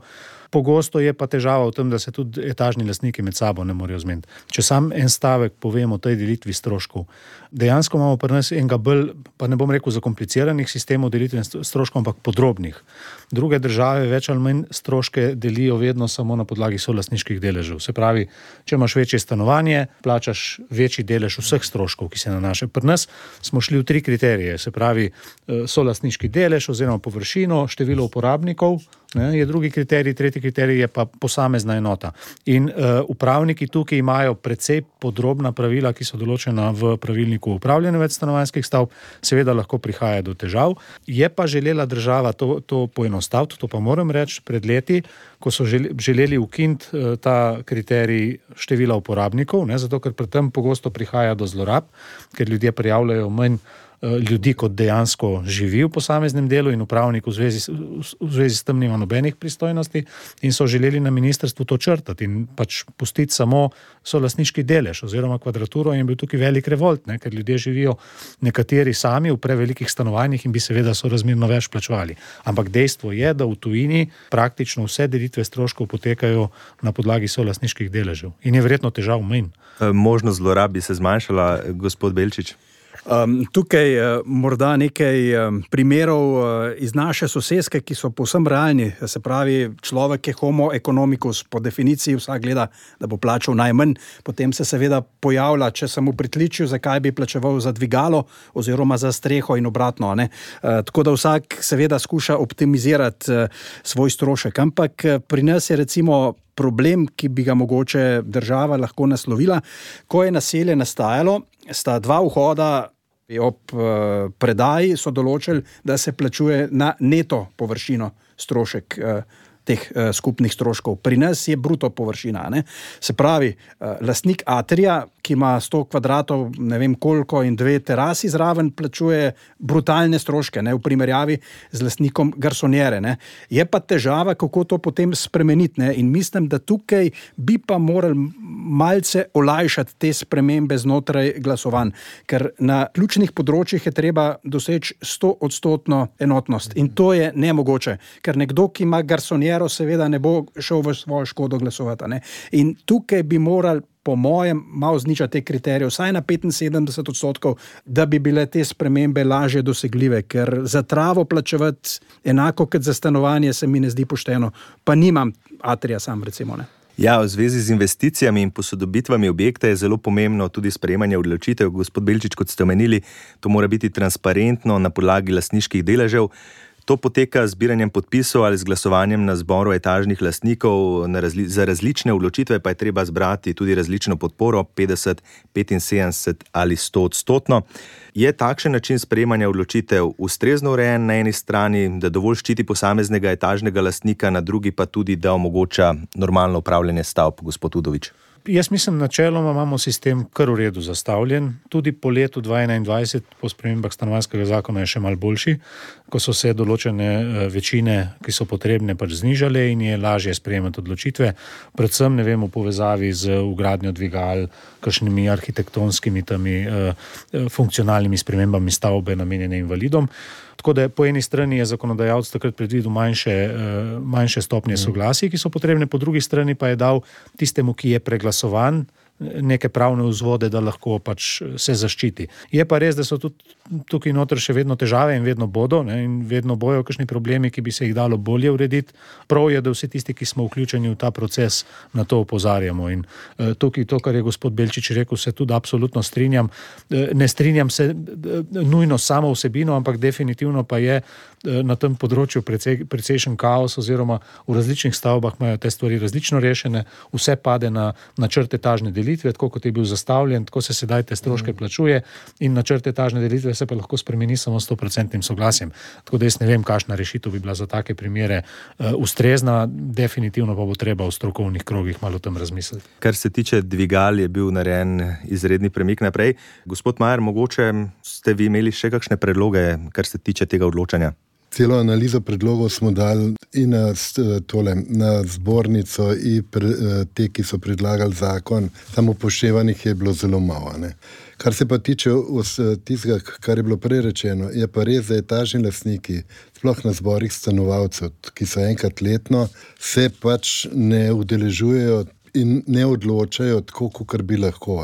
Pogosto je pa težava v tem, da se tudi etažni lastniki med sabo ne morejo zmeniti. Če sam en stavek povem o tej delitvi stroškov, dejansko imamo pri nas enega bolj, pa ne bom rekel, zakompliciranih sistemov delitve stroškov, ampak podrobnih. Druge države več ali manj stroške delijo vedno samo na podlagi solastniških deležev. Se pravi, če imaš večje stanovanje, plačaš večji delež vseh stroškov, ki se nanašajo. Pri nas smo šli v tri kriterije, se pravi, eh, solastniški delež oziroma površino, število uporabnikov. Ne, je drugi kriterij, tretji kriterij je pa posamezna enota. In uh, upravniki tukaj imajo precej podrobna pravila, ki so določena v pravilniku o upravljanju večstanovanjskih stavb, seveda lahko prihaja do težav. Je pa želela država to, to poenostaviti, to pa moram reči, pred leti, ko so želeli ukiniti uh, ta kriterij števila uporabnikov, ne, zato ker pri tem pogosto prihaja do zlorab, ker ljudje prijavljajo manj. Eh, ljudi, kot dejansko živi v posameznem delu, in upravnik v zvezi, v zvezi s tem nima nobenih pristojnosti, in so želeli na ministrstvu to črtati in pač pustiti samo solasniški delež oziroma kvadraturo, in bil tukaj velik revolt, ne, ker ljudje živijo nekateri sami v prevelikih stanovanjih in bi seveda so razmerno več plačevali. Ampak dejstvo je, da v tujini praktično vse delitve stroškov potekajo na podlagi solasniških deležev in je verjetno težav manj. Eh, možnost zlorab bi se zmanjšala, gospod Belčič. Um, tukaj uh, morda nekaj um, primerov uh, iz naše sosedske, ki so povsem realni. Se pravi, človek je homo economicus, po definiciji vsak gleda, da bo plačal najmanj, potem se seveda pojavlja, če sem mu pritličil, zakaj bi plačeval za dvigalo oziroma za streho in obratno. Uh, tako da vsak seveda skuša optimizirati uh, svoj strošek. Ampak uh, pri nas je recimo. Problem, ki bi ga mogoče država lahko naslovila, ko je naselje nastajalo, sta dva vhoda. Ob uh, predaji so določili, da se plačuje na neto površino strošek uh, teh uh, skupnih stroškov. Pri nas je bruto površina. Ne? Se pravi, uh, lastnik Atrija, ki ima 100 kvadratov, ne vem koliko, in dve terasi zraven, plačuje brutalne stroške ne? v primerjavi z lastnikom Garsonjere. Ne? Je pa težava, kako to potem spremeniti. Ne? In mislim, da tukaj bi pa morali malce olajšati te spremembe znotraj glasovanj, ker na ključnih področjih je treba doseči 100 odstotno enotnost. In to je nemogoče, ker nekdo, ki ima Garsonjere, Pero seveda ne bo šel v svojo škodo glasovati. Ne? In tukaj bi morali. Po mojem, malo znižati te kriterije, vsaj na 75 odstotkov, da bi bile te spremembe lažje dosegljive, ker za travo plačevati enako kot za stanovanje se mi ne zdi pošteno, pa nimam atrija sam, recimo. Ne. Ja, v zvezi z investicijami in posodobitvami objekta je zelo pomembno tudi sprejemanje odločitev. Gospod Belčič, kot ste omenili, to mora biti transparentno na podlagi lasniških deležev. To poteka z zbiranjem podpisov ali z glasovanjem na zboru etažnih lastnikov, razli za različne odločitve pa je treba zbrati tudi različno podporo, 50, 75 ali 100 odstotno. Je takšen način sprejemanja odločitev ustrezno urejen na eni strani, da dovolj ščiti posameznega etažnega lastnika, na drugi pa tudi, da omogoča normalno upravljanje stavb, gospod Udovič? Jaz mislim, načeloma imamo sistem kar v redu zastavljen. Tudi po letu 2021, po spremembah stanovanskega zakona, je še mal boljši, ko so se določene eh, večine, ki so potrebne, pač znižale in je lažje sprejemati odločitve. Predvsem ne vem v povezavi z ugradnjo dvigal, kakšnimi arhitektonskimi, tami, eh, eh, funkcionalnimi spremembami stavbe, namenjene invalidom. Tako da po eni strani je zakonodajalec takrat predvidel manjše, eh, manjše stopnje mm. soglasij, ki so potrebne, po drugi strani pa je dal tistemu, ki je preglasovan, neke pravne vzvode, da lahko pač se zaščiti. Je pa res, da so tudi tukaj noter še vedno težave in vedno bodo, ne, in vedno bojo kakšni problemi, ki bi se jih dalo bolje urediti. Prav je, da vsi tisti, ki smo vključeni v ta proces, na to opozarjamo. In uh, tukaj to, kar je gospod Belčič rekel, se tudi absolutno strinjam. Uh, ne strinjam se uh, nujno samo vsebino, ampak definitivno pa je uh, na tem področju precej, precejšen kaos, oziroma v različnih stavbah imajo te stvari različno rešene, vse pade na načrte tažne delitve delitve, tako kot je bil zastavljen, tako se sedaj te stroške mm. plačuje, in načrt etažne delitve se pa lahko spremeni samo s 100-odstotnim soglasjem. Tako da jaz ne vem, kakšna rešitev bi bila za take primere uh, ustrezna, definitivno pa bo treba v strokovnih krogih malo o tem razmisliti. Kar se tiče dvigal, je bil narejen izredni premik naprej. Gospod Majer, mogoče ste vi imeli še kakšne predloge, kar se tiče tega odločanja? Celo analizo predlogov smo dali in na, tole, na zbornico, in pre, te, ki so predlagali zakon, samo upoštevanih je bilo zelo malo. Ne. Kar se pa tiče tistega, kar je bilo prej rečeno, je pa res, da etažni lastniki, sploh na zborih stanovalcev, ki so enkrat letno, se pač ne udeležujejo in ne odločajo tako, kot bi lahko.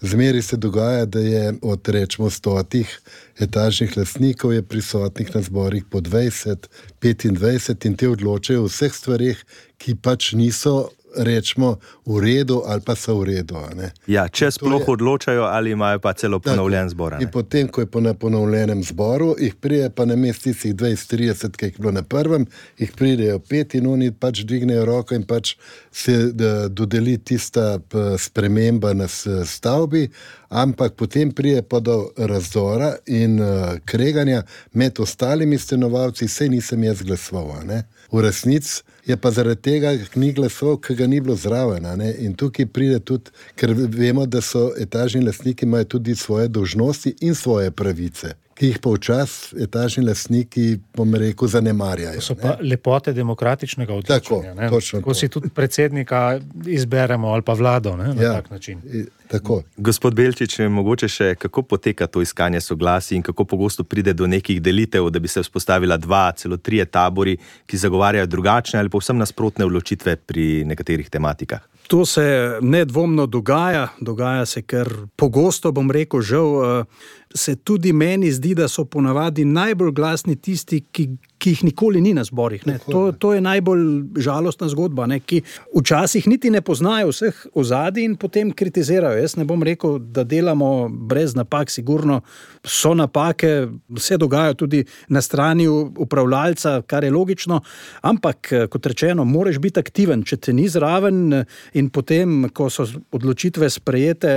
Zmeri se dogaja, da je od rečemo stotih etažnih lastnikov prisotnih na zborih po 20, 25 in te odločajo o vseh stvarih, ki pač niso rečemo, v redu ali pa so v redu. Ja, če sploh je, odločajo ali imajo pa celo ponovljen zbor. In potem, ko je po ponovljenem zboru, jih pride pa na mest tistih 20-30, ki jih bilo na prvem, jih pridejo pet in oni pač dvignejo roko in pač se da, dodeli tista sprememba na stavbi. Ampak potem pride pa do razdora in uh, kreganja med ostalimi stanovalci, vse nisem jaz glasoval. V resnici je pa zaradi tega ni glasov, ki ga ni bilo zraven. In tukaj pride tudi, ker vemo, da so etažni lastniki imajo tudi svoje dožnosti in svoje pravice. Ki jih pa včasih etažni lastniki, bom rekel, zanemarjajo. To so pa lepote demokratičnega odločanja. Tako, Ko si tudi predsednika izberemo ali pa vlado ne, na ja, tak način. Tako. Gospod Belčič, mogoče še kako poteka to iskanje soglasij in kako pogosto pride do nekih delitev, da bi se vzpostavila dva, celo tri tabori, ki zagovarjajo drugačne ali povsem nasprotne odločitve pri nekaterih tematikah. To se nedvomno dogaja, dogaja se kar pogosto, bom rekel, žal. Uh, se tudi meni zdi, da so ponavadi najbolj glasni tisti, ki, ki jih nikoli ni na zborih. To, to je najbolj žalostna zgodba, ne? ki včasih niti ne poznajo vseh ozadij in potem kritizirajo. Jaz ne bom rekel, da delamo brez napak, sigurno so napake, vse dogaja tudi na strani upravljalca, kar je logično. Ampak, kot rečeno, moraš biti aktiven, če te ni zraven in potem, ko so odločitve sprejete,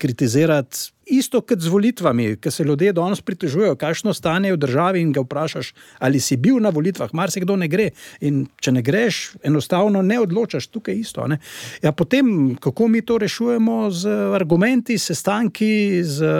kritizirati isto kot z volitvami, ki se ljudje danes pritožujejo, kakšno stanje je v državi in ga vprašaš, ali si bil na volitvah, mar se kdo ne gre. In če ne greš, enostavno ne odločaš, tukaj je isto. Ja, potem, kako mi to rešujemo z argumenti, sestanki, z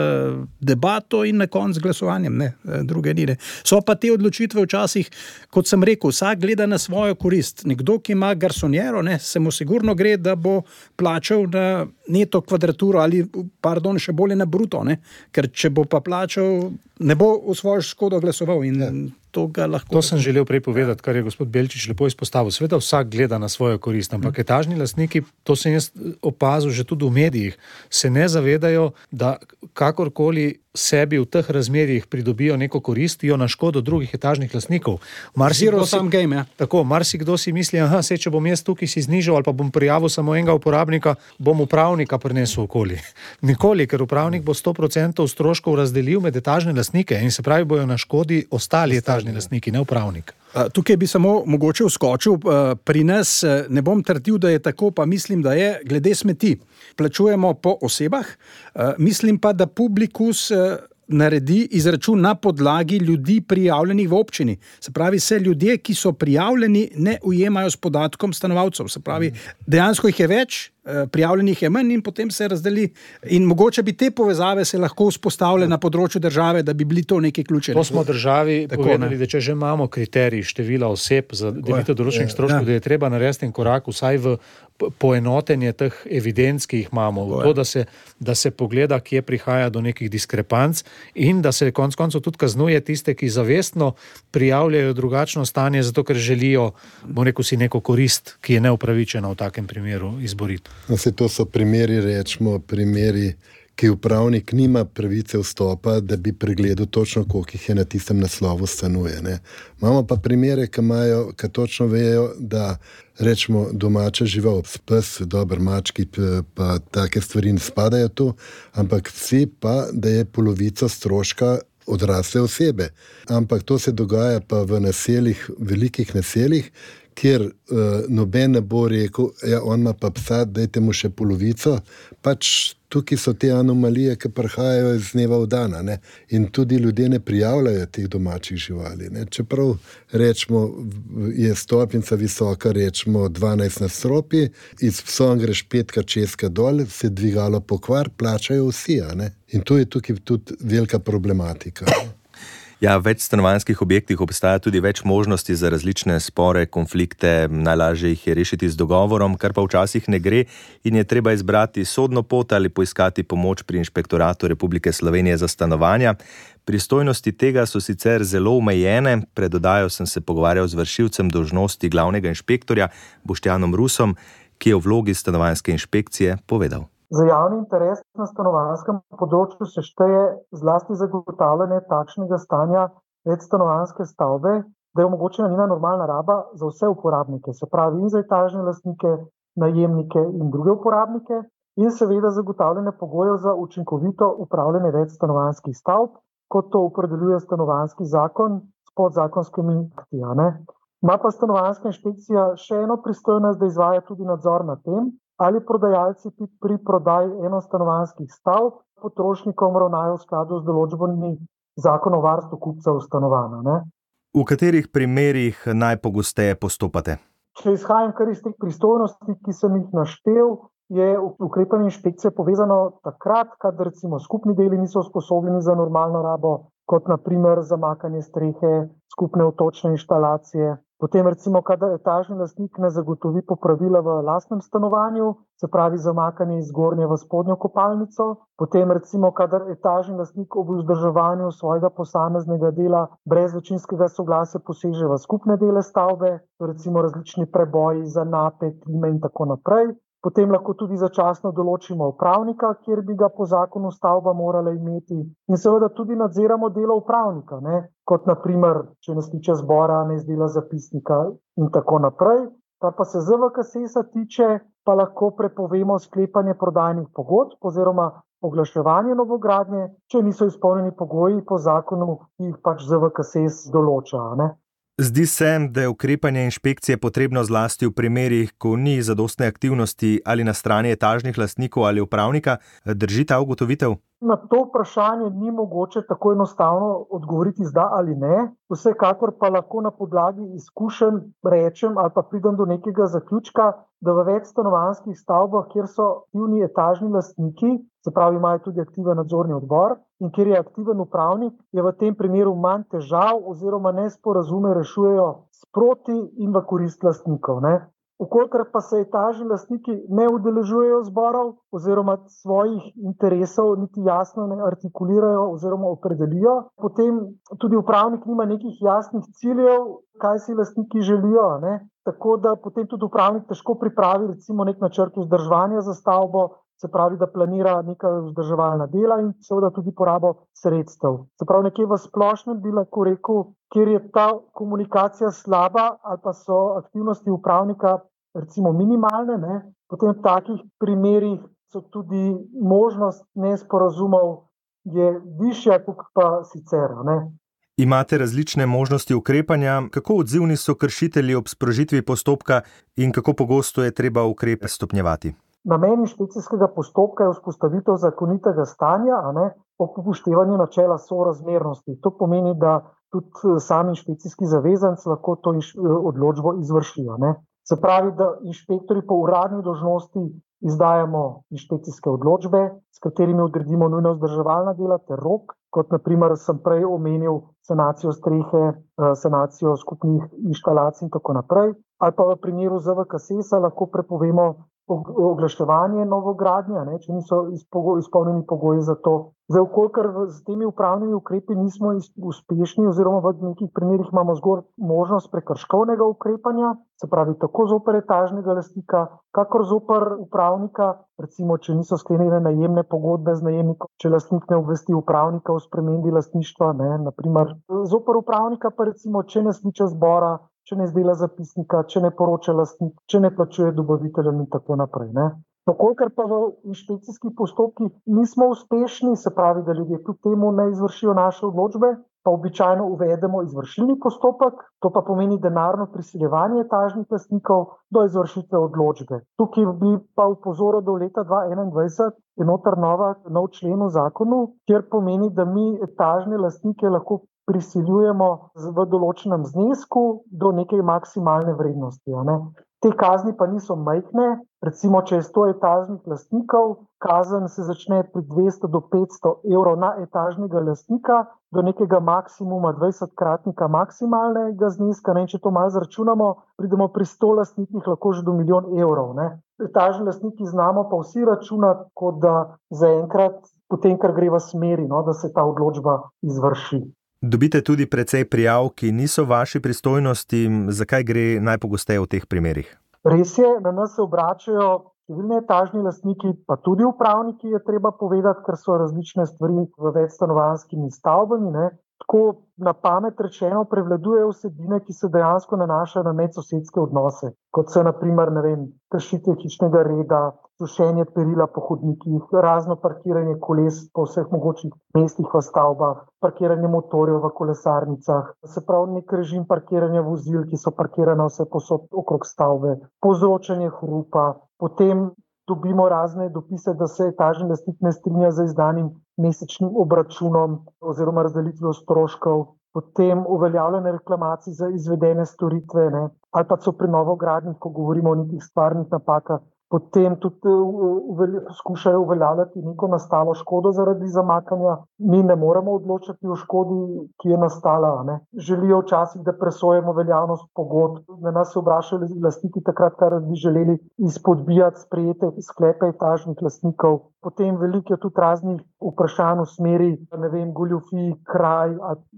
debato in na koncu z glasovanjem, ne, druge nire. So pa te odločitve včasih, kot sem rekel, vsak gleda na svojo korist. Nekdo, ki ima garsonjero, ne, se mu sigurno gre, da bo plačal na neto kvadraturo ali, pardon, še bolje na bruto. Ne? Ker če bo pa plačal ne bo v svojo škodo glasoval. Ja. To, to sem želel prej povedati, kar je gospod Belčič lepo izpostavil. Sveda vsak gleda na svojo korist, ampak mm. etažni lastniki, to sem jaz opazil že tudi v medijih, se ne zavedajo, da kakorkoli sebi v teh razmerjih pridobijo neko koristijo na škodo drugih etažnih lastnikov. Marsikdo si, game, ja. tako, marsikdo si misli, da če bom jaz tukaj si znižal ali pa bom prijavil samo enega uporabnika, bom upravnika prinesel okoli. Nikoli, ker upravnik bo 100% stroškov razdelil med etažne lastnike in se pravi, bojo na škodi ostali etažni lastniki, ne upravnik. Tukaj bi samo mogoče uskočil. Pri nas ne bom trdil, da je tako, pa mislim, da je glede smeti. Plačujemo po osebah, mislim pa, da publikus naredi izračun na podlagi ljudi, prijavljenih v občini. Se pravi, se ljudje, ki so prijavljeni, ne ujemajo s podatkom stanovalcev. Se pravi, dejansko jih je več, prijavljenih je manj in potem se razdeli. In mogoče bi te povezave se lahko vzpostavile na področju države, da bi bili to neki ključni. To smo državi Tako, povedali, ne. da če že imamo kriterij števila oseb za delitev določenih stroškov, ja. da je treba narediti en korak vsaj v poenotenje teh evidenc, ki jih imamo, to, da, se, da se pogleda, kje prihaja do nekih diskrepanc in da se konec koncev tudi kaznuje tiste, ki zavestno prijavljajo drugačno stanje, zato ker želijo, bo rekel si, neko korist, ki je neupravičena v takem primeru izboriti. No, se to so primeri, rečemo, primeri, ki upravnik nima pravice vstopa, da bi pregledal točno, koliko jih je na tistem naslovu stanuje. Ne. Imamo pa primere, ki, imajo, ki točno vejo, da rečemo domača žival, pes, dober mački, pa take stvari ne spadajo tu, ampak vsi pa, da je polovica stroška. Odrasle osebe. Ampak to se dogaja pa v naseljih, velikih naseljih, kjer uh, noben ne bo rekel, da ja, ima pa psa, da je mu še polovico. Pač tukaj so te anomalije, ki prihajajo iz dneva v dan. In tudi ljudje ne prijavljajo teh domačih živali. Ne? Čeprav rečemo, je stopnica visoka, rečemo 12 na stropi, iz psa greš petka česka dol, se dvigalo pokvar, plačajo vsi. In tu je tukaj tudi velika problematika. Ja, v večstanovanjskih objektih obstaja tudi več možnosti za različne spore, konflikte, najlažje jih je rešiti z dogovorom, kar pa včasih ne gre in je treba izbrati sodno pot ali poiskati pomoč pri inšpektoratu Republike Slovenije za stanovanja. Pristojnosti tega so sicer zelo omejene, predodajo sem se pogovarjal z vršilcem dožnosti glavnega inšpektorja Boštjanom Rusom, ki je v vlogi stanovanjske inšpekcije povedal. Za javni interes na stanovanskem področju se šteje zlasti zagotavljanje takšnega stanja večstanovanske stavbe, da je omogočena njena normalna raba za vse uporabnike, se pravi in za etažne lastnike, najemnike in druge uporabnike, in seveda zagotavljanje pogojev za učinkovito upravljanje večstanovanskih stavb, kot to opredeljuje stanovanski zakon s podzakonskimi akti. Ma pa stanovanska inšpekcija še eno pristojnost, da izvaja tudi nadzor nad tem, ali prodajalci pri prodaji enostanovanskih stavb potrošnikom ravnajo v skladu z določbami zakona o varstvu kupcev stanovanja. V katerih primerjih najpogosteje postopate? Če izhajam kar iz teh pristojnosti, ki sem jih naštel, je ukrepanje inšpekcije povezano takrat, kadar recimo skupni deli niso usposobljeni za normalno rabo, kot naprimer zamakanje strehe, skupne otočne inštalacije, Potem, recimo, kadar etažni lastnik ne zagotovi popravila v lastnem stanovanju, se pravi zamakanje iz zgornje v spodnjo kopalnico. Potem, recimo, kadar etažni lastnik ob vzdrževanju svojega posameznega dela brez večinskega soglasja poseže v skupne dele stavbe, recimo različni preboji za napet, klime in tako naprej. Potem lahko tudi začasno določimo upravnika, kjer bi ga po zakonu stavba morala imeti, in seveda tudi nadziramo delo upravnika, ne? kot naprimer, če ne stiče zbora, ne izdela zapisnika in tako naprej. Kar pa se ZVKS-a tiče, pa lahko prepovemo sklepanje prodajnih pogodb oziroma oglaševanje novogradnje, če niso izpolnjeni pogoji po zakonu, ki jih pač ZVKS določa. Ne? Zdi se, da je ukrepanje inšpekcije potrebno zlasti v primerih, ko ni zadostne aktivnosti ali na strani etažnih lastnikov ali upravnika. Drži ta ugotovitev? Na to vprašanje ni mogoče tako enostavno odgovoriti zdaj ali ne. Vsekakor pa lahko na podlagi izkušenj rečem ali pa pridem do nekega zaključka, da v večstanovanskih stavbah, kjer so aktivni etažni lastniki, se pravi, imajo tudi aktiven nadzorni odbor in kjer je aktiven upravnik, je v tem primeru manj težav oziroma nesporazume rešujejo sproti in v korist lastnikov. Ne? Ukolikor pa se etažni lastniki ne udeležujejo zborov oziroma svojih interesov niti jasno ne artikulirajo oziroma opredelijo, potem tudi upravnik nima nekih jasnih ciljev, kaj si lastniki želijo. Ne? Tako da potem tudi upravnik težko pripravi recimo nek načrt vzdrževanja za stavbo, se pravi, da planira neka vzdrževalna dela in seveda tudi porabo sredstev. Se pravi, nekje v splošnem bi lahko rekel, kjer je ta komunikacija slaba ali pa so aktivnosti upravnika recimo minimalne, ne, potem v takih primerih so tudi možnost nesporazumov je višja, kot pa sicer. Ne. Imate različne možnosti ukrepanja, kako odzivni so kršitelji ob sprožitvi postopka in kako pogosto je treba ukrepe stopnjevati? Namen inšpekcijskega postopka je vzpostavitev zakonitega stanja, ne, ob upoštevanju načela sorazmernosti. To pomeni, da tudi sami inšpekcijski zavezanci lahko to odločbo izvršijo. Ne. Se pravi, da inšpektori po uradni dožnosti izdajamo inšpekcijske odločbe, s katerimi odredimo nujno vzdrževalna dela ter rok, kot naprimer sem prej omenil sanacijo strehe, eh, sanacijo skupnih inštalacij in tako naprej. Ali pa v primeru ZVKS-a lahko prepovemo oglaševanje novogradnje, ne, če niso izpolnjeni pogoji za to. Zdaj, ukolikor z temi upravnimi ukrepi nismo uspešni, oziroma v nekih primerjih imamo zgolj možnost prekrškovnega ukrepanja, se pravi, tako zoper etažnega lastnika, kakor zoper upravnika, recimo, če niso sklenjene najemne pogodbe z najemnikom, če lastnik ne obvesti upravnika o spremembi lastništva, ne, naprimer, zoper upravnika pa recimo, če ne sliče zbora, če ne izdela zapisnika, če ne poroča lastnik, če ne plačuje dobaviteljem in tako naprej. Ne. Pokolikor pa v inšpekcijskih postopkih nismo uspešni, se pravi, da ljudje kljub temu ne izvršijo naše odločbe, pa običajno uvedemo izvršilni postopek, to pa pomeni denarno prisiljevanje etažnih lastnikov do izvršitve odločbe. Tukaj bi pa upozoril, da v leta 2021 je notar nova, nov člen v zakonu, kjer pomeni, da mi etažne lastnike lahko prisiljujemo v določenem znesku do neke maksimalne vrednosti. Ne. Te kazni pa niso majhne, recimo, če je 100 etažnih lastnikov, kazen se začne pri 200 do 500 evrov na etažnega lastnika, do nekega maksimuma 20-kratnika maksimalnega zneska. Ne. Če to malo zračunamo, pridemo pri 100 lastnikih lahko že do milijon evrov. Ne. Etažni lastniki znamo pa vsi računati, kot da zaenkrat, potem, kar gre v smeri, no, da se ta odločba izvrši. Dobite tudi precej prijav, ki niso vaši pristojnosti, zakaj gre najpogosteje v teh primerih? Res je, na nas se obračajo številni etažni lastniki, pa tudi upravniki, je treba povedati, ker so različne stvari v večstanovanjskimi stavbami. Ne. Tako na pamet rečeno, prevladujejo vsebine, ki se dejansko nanašajo na medsosedske odnose, kot so naprimer kršitve hišnega reda, sušenje perila po hodnikih, razno parkiranje koles po vseh mogočih mestih v stavbah, parkiranje motorjev v kolesarnicah, se pravi nek režim parkiranja vozil, ki so parkirane vse posod okrog stavbe, povzročanje hrupa, potem dobimo razne dopise, da se etažni lastnik ne strinja z izdanim mesečnim obračunom oziroma razdelitvijo stroškov. Potem uveljavljene reklamacije za izvedene storitve, ne? ali pa so pri novogradnjih, ko govorimo o nekih stvarnih napakah, potem tudi eh, poskušajo uveljavljati neko nastalo škodo zaradi zamakanja. Mi ne moremo odločiti o škodi, ki je nastala. Ne. Želijo včasih, da presojemo veljavnost pogodb. Na nas so vprašali lastniki takrat, kar bi želeli izpodbijati sprejete sklepe etažnih lastnikov. Potem veliko je tudi raznih vprašanj v smeri, ne vem, goljofij, kraj,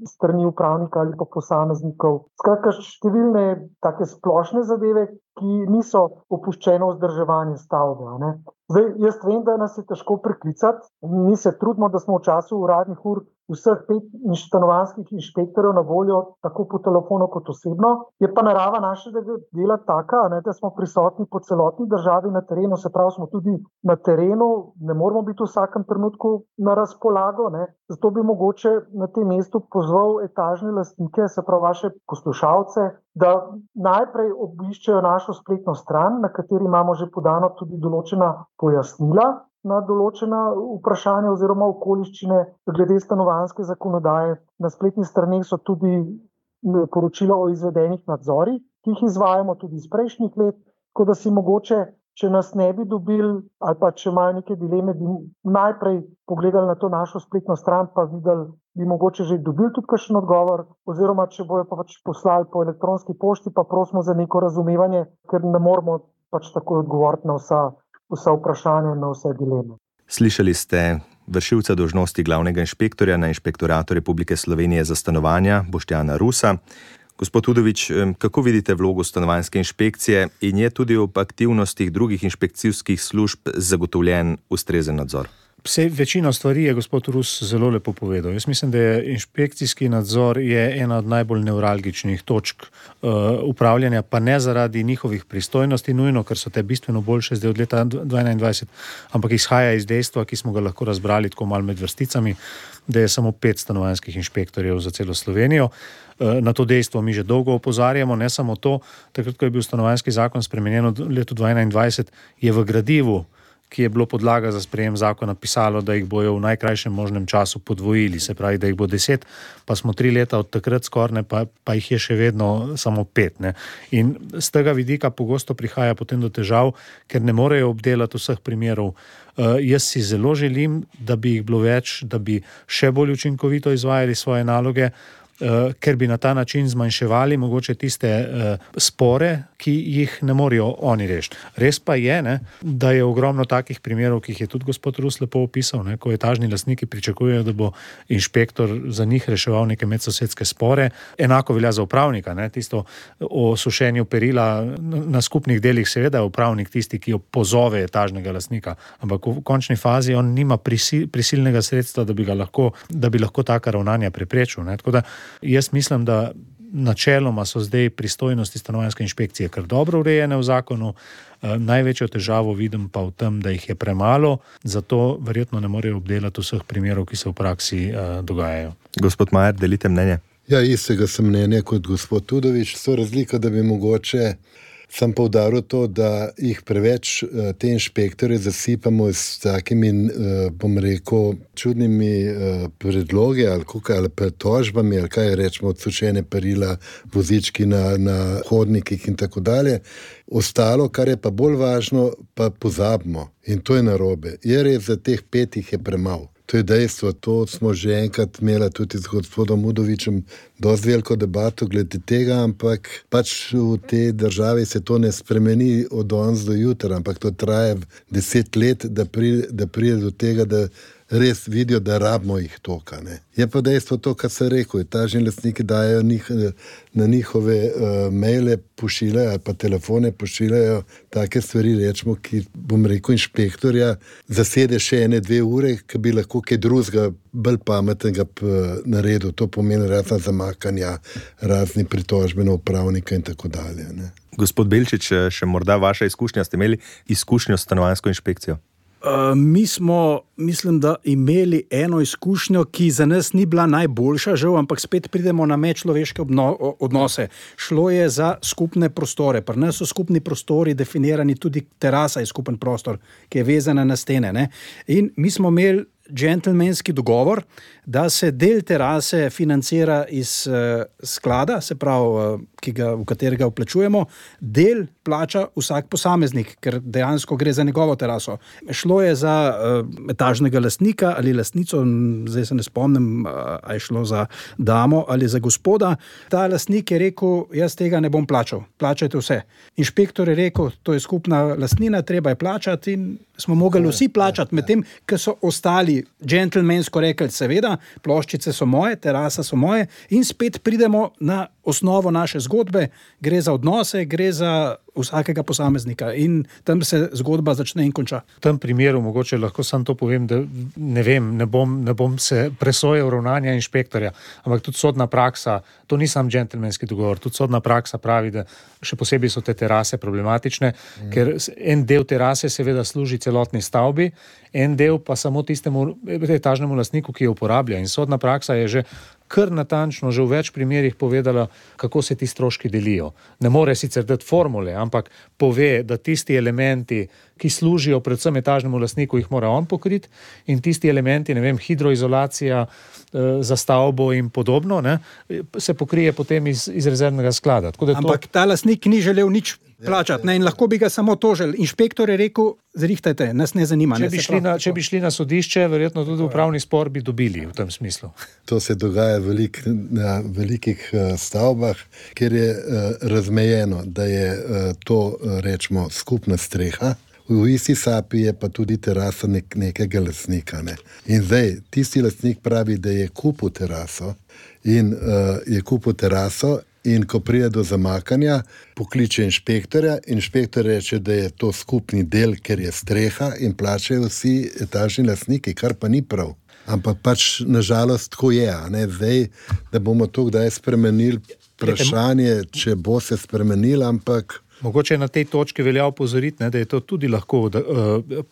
strani upravnika ali pa posameznikov. Skratka, številne take splošne zadeve, ki niso opuščene vzdrževanje stavbe. Zdaj, jaz vem, da nas je težko priklicati, mi se trudimo, da smo v času uradnih ur vseh pet stanovanjskih inšpektorjev na voljo, tako po telefonu kot osebno. Je pa narava našega dela taka, ne, da smo prisotni po celotni državi na terenu, se pravi, smo tudi na terenu, ne moramo biti v vsakem trenutku na razpolago. Ne. Zato bi mogoče na tem mestu pozval etažne lastnike, se pravi vaše poslušalce, da najprej obiščejo našo spletno stran, na kateri imamo že podano tudi določena pojasnila na določena vprašanja oziroma okoliščine glede stanovanske zakonodaje. Na spletni strani so tudi poročila o izvedenih nadzorih, ki jih izvajamo tudi iz prejšnjih let, tako da si mogoče, če nas ne bi dobili ali pa če imajo neke dileme, bi najprej pogledali na to našo spletno stran, pa videli bi mogoče že dobili tudi kakšen odgovor, oziroma če bojo pa pač poslali po elektronski pošti, pa prosimo za neko razumevanje, ker ne moramo pač tako odgovoriti na vsa, vsa vprašanja, na vse dileme. Slišali ste vršilca dožnosti glavnega inšpektorja na Inšpektoratu Republike Slovenije za stanovanja Boštjana Rusa. Gospod Tudovič, kako vidite vlogo stanovanske inšpekcije in je tudi ob aktivnostih drugih inšpekcijskih služb zagotovljen ustrezen nadzor? Vse, večino stvari je gospod Rus zelo lepo povedal. Jaz mislim, da je inšpekcijski nadzor je ena od najbolj neuralgičnih točk uh, upravljanja, pa ne zaradi njihovih pristojnosti, nujno, ker so te bistveno boljše zdaj od leta 2021, ampak izhaja iz dejstva, ki smo ga lahko razbrali tako malo med vrsticami, da je samo pet stanovanjskih inšpektorjev za celo Slovenijo. Eh, na to dejstvo mi že dolgo opozarjamo, ne samo to, takrat, ko je bil stanovanjski zakon spremenjen v letu 2021, je v gradivu ki je bilo podlaga za sprejem zakona, pisalo, da jih bojo v najkrajšem možnem času podvojili, se pravi, da jih bo deset, pa smo tri leta od takrat skorne, pa, pa jih je še vedno samo pet. Ne. In z tega vidika pogosto prihaja potem do težav, ker ne morejo obdelati vseh primerov. Uh, jaz si zelo želim, da bi jih bilo več, da bi še bolj učinkovito izvajali svoje naloge. Uh, ker bi na ta način zmanjševali mogoče tiste uh, spore, ki jih ne morejo oni rešiti. Res pa je, ne, da je ogromno takih primerov, ki jih je tudi gospod Rus lepo opisal, ne, ko etažni lastniki pričakujejo, da bo inšpektor za njih reševal neke medsosedske spore. Enako velja za upravnika. Ne, tisto o sušenju perila na skupnih delih, seveda je upravnik tisti, ki jo pozove etažnega lastnika, ampak v končni fazi on nima prisil, prisilnega sredstva, da bi, lahko, da bi lahko taka ravnanja preprečil. Ne. Tako da jaz mislim, da načeloma so zdaj pristojnosti stanovanjske inšpekcije kar dobro urejene v zakonu. Eh, največjo težavo vidim pa v tem, da jih je premalo, zato verjetno ne morejo obdelati vseh primerov, ki se v praksi uh, dogajajo. Gospod Majer, delite mnenje? Ja, istega sem mnenja kot gospod Tudovič. So razlika, da bi mogoče sem poudaril to, da jih preveč eh, te inšpektore zasipamo s takimi, eh, bom rekel, čudnimi eh, predlogi ali, ali pretožbami, ali kaj rečemo, odsušene perila, vozički na, na hodnikih in tako dalje. Ostalo, kar je pa bolj važno, pa pozabimo in to je narobe. Je res, da teh petih je premalo. To je dejstvo, to smo že enkrat imeli tudi z gospodom Udovičem, dosti veliko debato glede tega, ampak pač v tej državi se to ne spremeni od danes do jutra, ampak to traja deset let, da pride, da pride do tega, da res vidijo, da rabimo jih toka. Ne. Je pa dejstvo to, kar se reče. Ta že lastniki dajo njih, na njihove uh, maile, pošiljajo ali pa telefone pošiljajo take stvari, rečemo, ki bom rekel, inšpektorja zasede še ene, dve ure, ki bi lahko kaj drugega, bolj pametnega naredil. To pomeni razna zamakanja, razni pritožbe na upravnika in tako dalje. Ne. Gospod Belčič, še morda vaša izkušnja, ste imeli izkušnjo s stanovansko inšpekcijo? Uh, mi smo, mislim, da imeli eno izkušnjo, ki za nas ni bila najboljša, žal, ampak spet pridemo na medčloveške odnose. Šlo je za skupne prostore. Pri nas so skupni prostori definirani, tudi terasa je skupen prostor, ki je vezana na stene. Ne? In mi smo imeli džentlmenski dogovor, da se del terase financira iz uh, sklada, se pravi, uh, ga, v katerega vplačujemo, del plača vsak posameznik, ker dejansko gre za njegovo teraso. Šlo je za uh, etažnega lastnika ali lastnico, zdaj se ne spomnim, uh, ali je šlo za damo ali za gospoda. Ta lastnik je rekel: Jaz tega ne bom plačal, plačajte vse. Inšpektor je rekel: To je skupna lastnina, treba je plačati. In smo mogli vsi plačati, medtem ko so ostali džentlmensko rekli: Seveda ploščice so moje, terasa so moje, in spet pridemo na osnovo naše zgodbe, gre za odnose, gre za vsakega posameznika in tam se zgodba začne in konča. V tem primeru mogoče lahko samo to povem, da ne vem, ne bom, ne bom se presojal ravnanja inšpektorja, ampak tudi sodna praksa, to ni sam džentlmenski dogovor, tudi sodna praksa pravi, da še posebej so te terase problematične, mm. ker en del terase seveda služi celotni stavbi, en del pa samo tistemu etažnemu lastniku, ki jo uporablja. In sodna praksa je že kar natančno, že v več primerjih povedala, kako se ti stroški delijo. Ne more sicer dati formule, ampak pove, da tisti elementi, ki služijo predvsem etažnemu lastniku, jih mora on pokriti, in tisti elementi, ne vem, hidroizolacija eh, za stavbo in podobno, ne, se pokrije potem iz, iz rezervnega sklada. Ampak to... ta lastnik ni želel nič plačati. Ne, in lahko bi ga samo tožili. Inšpektor je rekel, zrihtajte, nas ne zanima. Če, ne, bi šli, na, če bi šli na sodišče, verjetno tudi upravni spor bi dobili v tem smislu. To se dogaja velik, na velikih uh, stavbah, kjer je uh, razmejeno, da je uh, to uh, rečemo skupna streha. V isti sapi je pa tudi terasa nek, nekega lasnika. Ne. In zdaj tisti lasnik pravi, da je kupil teraso in uh, je kupil teraso. In ko pride do zamakanja, pokliče inšpektorja. Inšpektor reče, da je to skupni del, ker je streha in plačajo vsi etažni lastniki, kar pa ni prav. Ampak pač nažalost tako je. Zdaj, da bomo to kdaj spremenili, vprašanje, če bo se spremenil, ampak. Mogoče na tej točki velja opozoriti, ne, da je to tudi lahko od uh,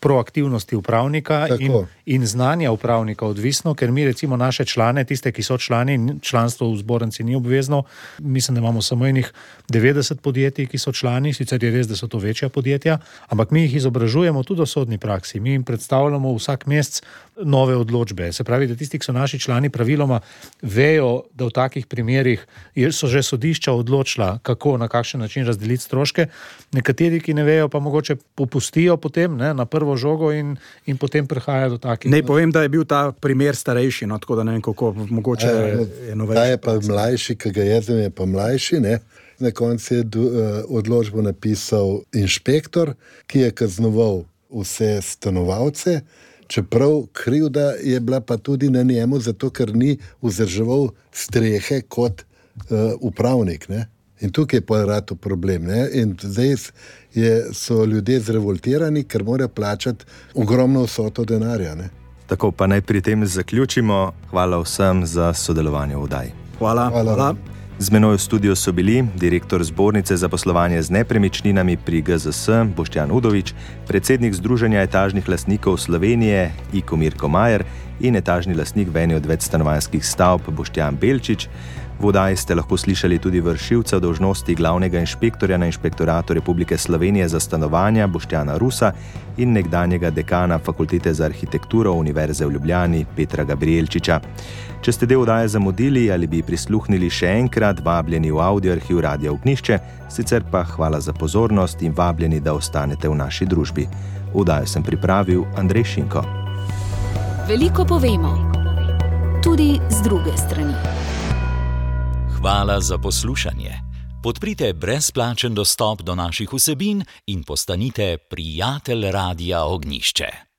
proaktivnosti upravnika in, in znanja upravnika odvisno, ker mi recimo naše člane, tiste, ki so člani, članstvo v zbornici ni obvezno, mislim, da imamo samo enih 90 podjetij, ki so člani, sicer je res, da so to večja podjetja, ampak mi jih izobražujemo tudi v sodni praksi, mi jim predstavljamo vsak mesec nove odločbe. Se pravi, da tisti, ki so naši člani, praviloma vejo, da v takih primerih so že sodišča odločila, kako, na kakšen način razdeliti stroške. Nekateri, ki ne vejo, pa mogoče popustijo potem ne, na prvo žogo in, in potem prihaja do takih. Ne povem, da je bil ta primer starejši, no, tako da ne vem, kako mogoče A, je novejši. Ta je pa mlajši, ki ga jaz je pa mlajši. Ne? Na koncu je odločbo napisal inšpektor, ki je kaznoval vse stanovalce. Čeprav krivda je bila pa tudi na njemu, zato ker ni vzdrževal strehe kot uh, upravnik. Ne? In tukaj je rado problem. Ne? In zdaj je, so ljudje zrevoltirani, ker morajo plačati ogromno vsoto denarja. Ne? Tako pa naj pri tem zaključimo. Hvala vsem za sodelovanje v Daj. Hvala. Hvala. Hvala. Z menoj v studiu so bili direktor zbornice za poslovanje z nepremičninami pri GZS Boštjan Udovič, predsednik Združenja etažnih lastnikov Slovenije Iko Mirko Majer in etažni lastnik v eni od večstanovanjskih stavb Boštjan Belčič. V oddaji ste lahko slišali tudi vršilca dožnosti glavnega inšpektorja na Inšpektoratu Republike Slovenije za stanovanja Boštjana Rusa in nekdanjega dekana Fakultete za arhitekturo Univerze v Ljubljani Petra Gabrielčiča. Če ste del oddaje zamudili ali bi prisluhnili še enkrat, vabljeni v audio arhiv Radia Ognišče, sicer pa hvala za pozornost in vabljeni, da ostanete v naši družbi. Vdajo sem pripravil Andrej Šinko. Veliko povemo, tudi z druge strani. Hvala za poslušanje. Podprite brezplačen dostop do naših vsebin in postanite prijatelj Radia Ognišče.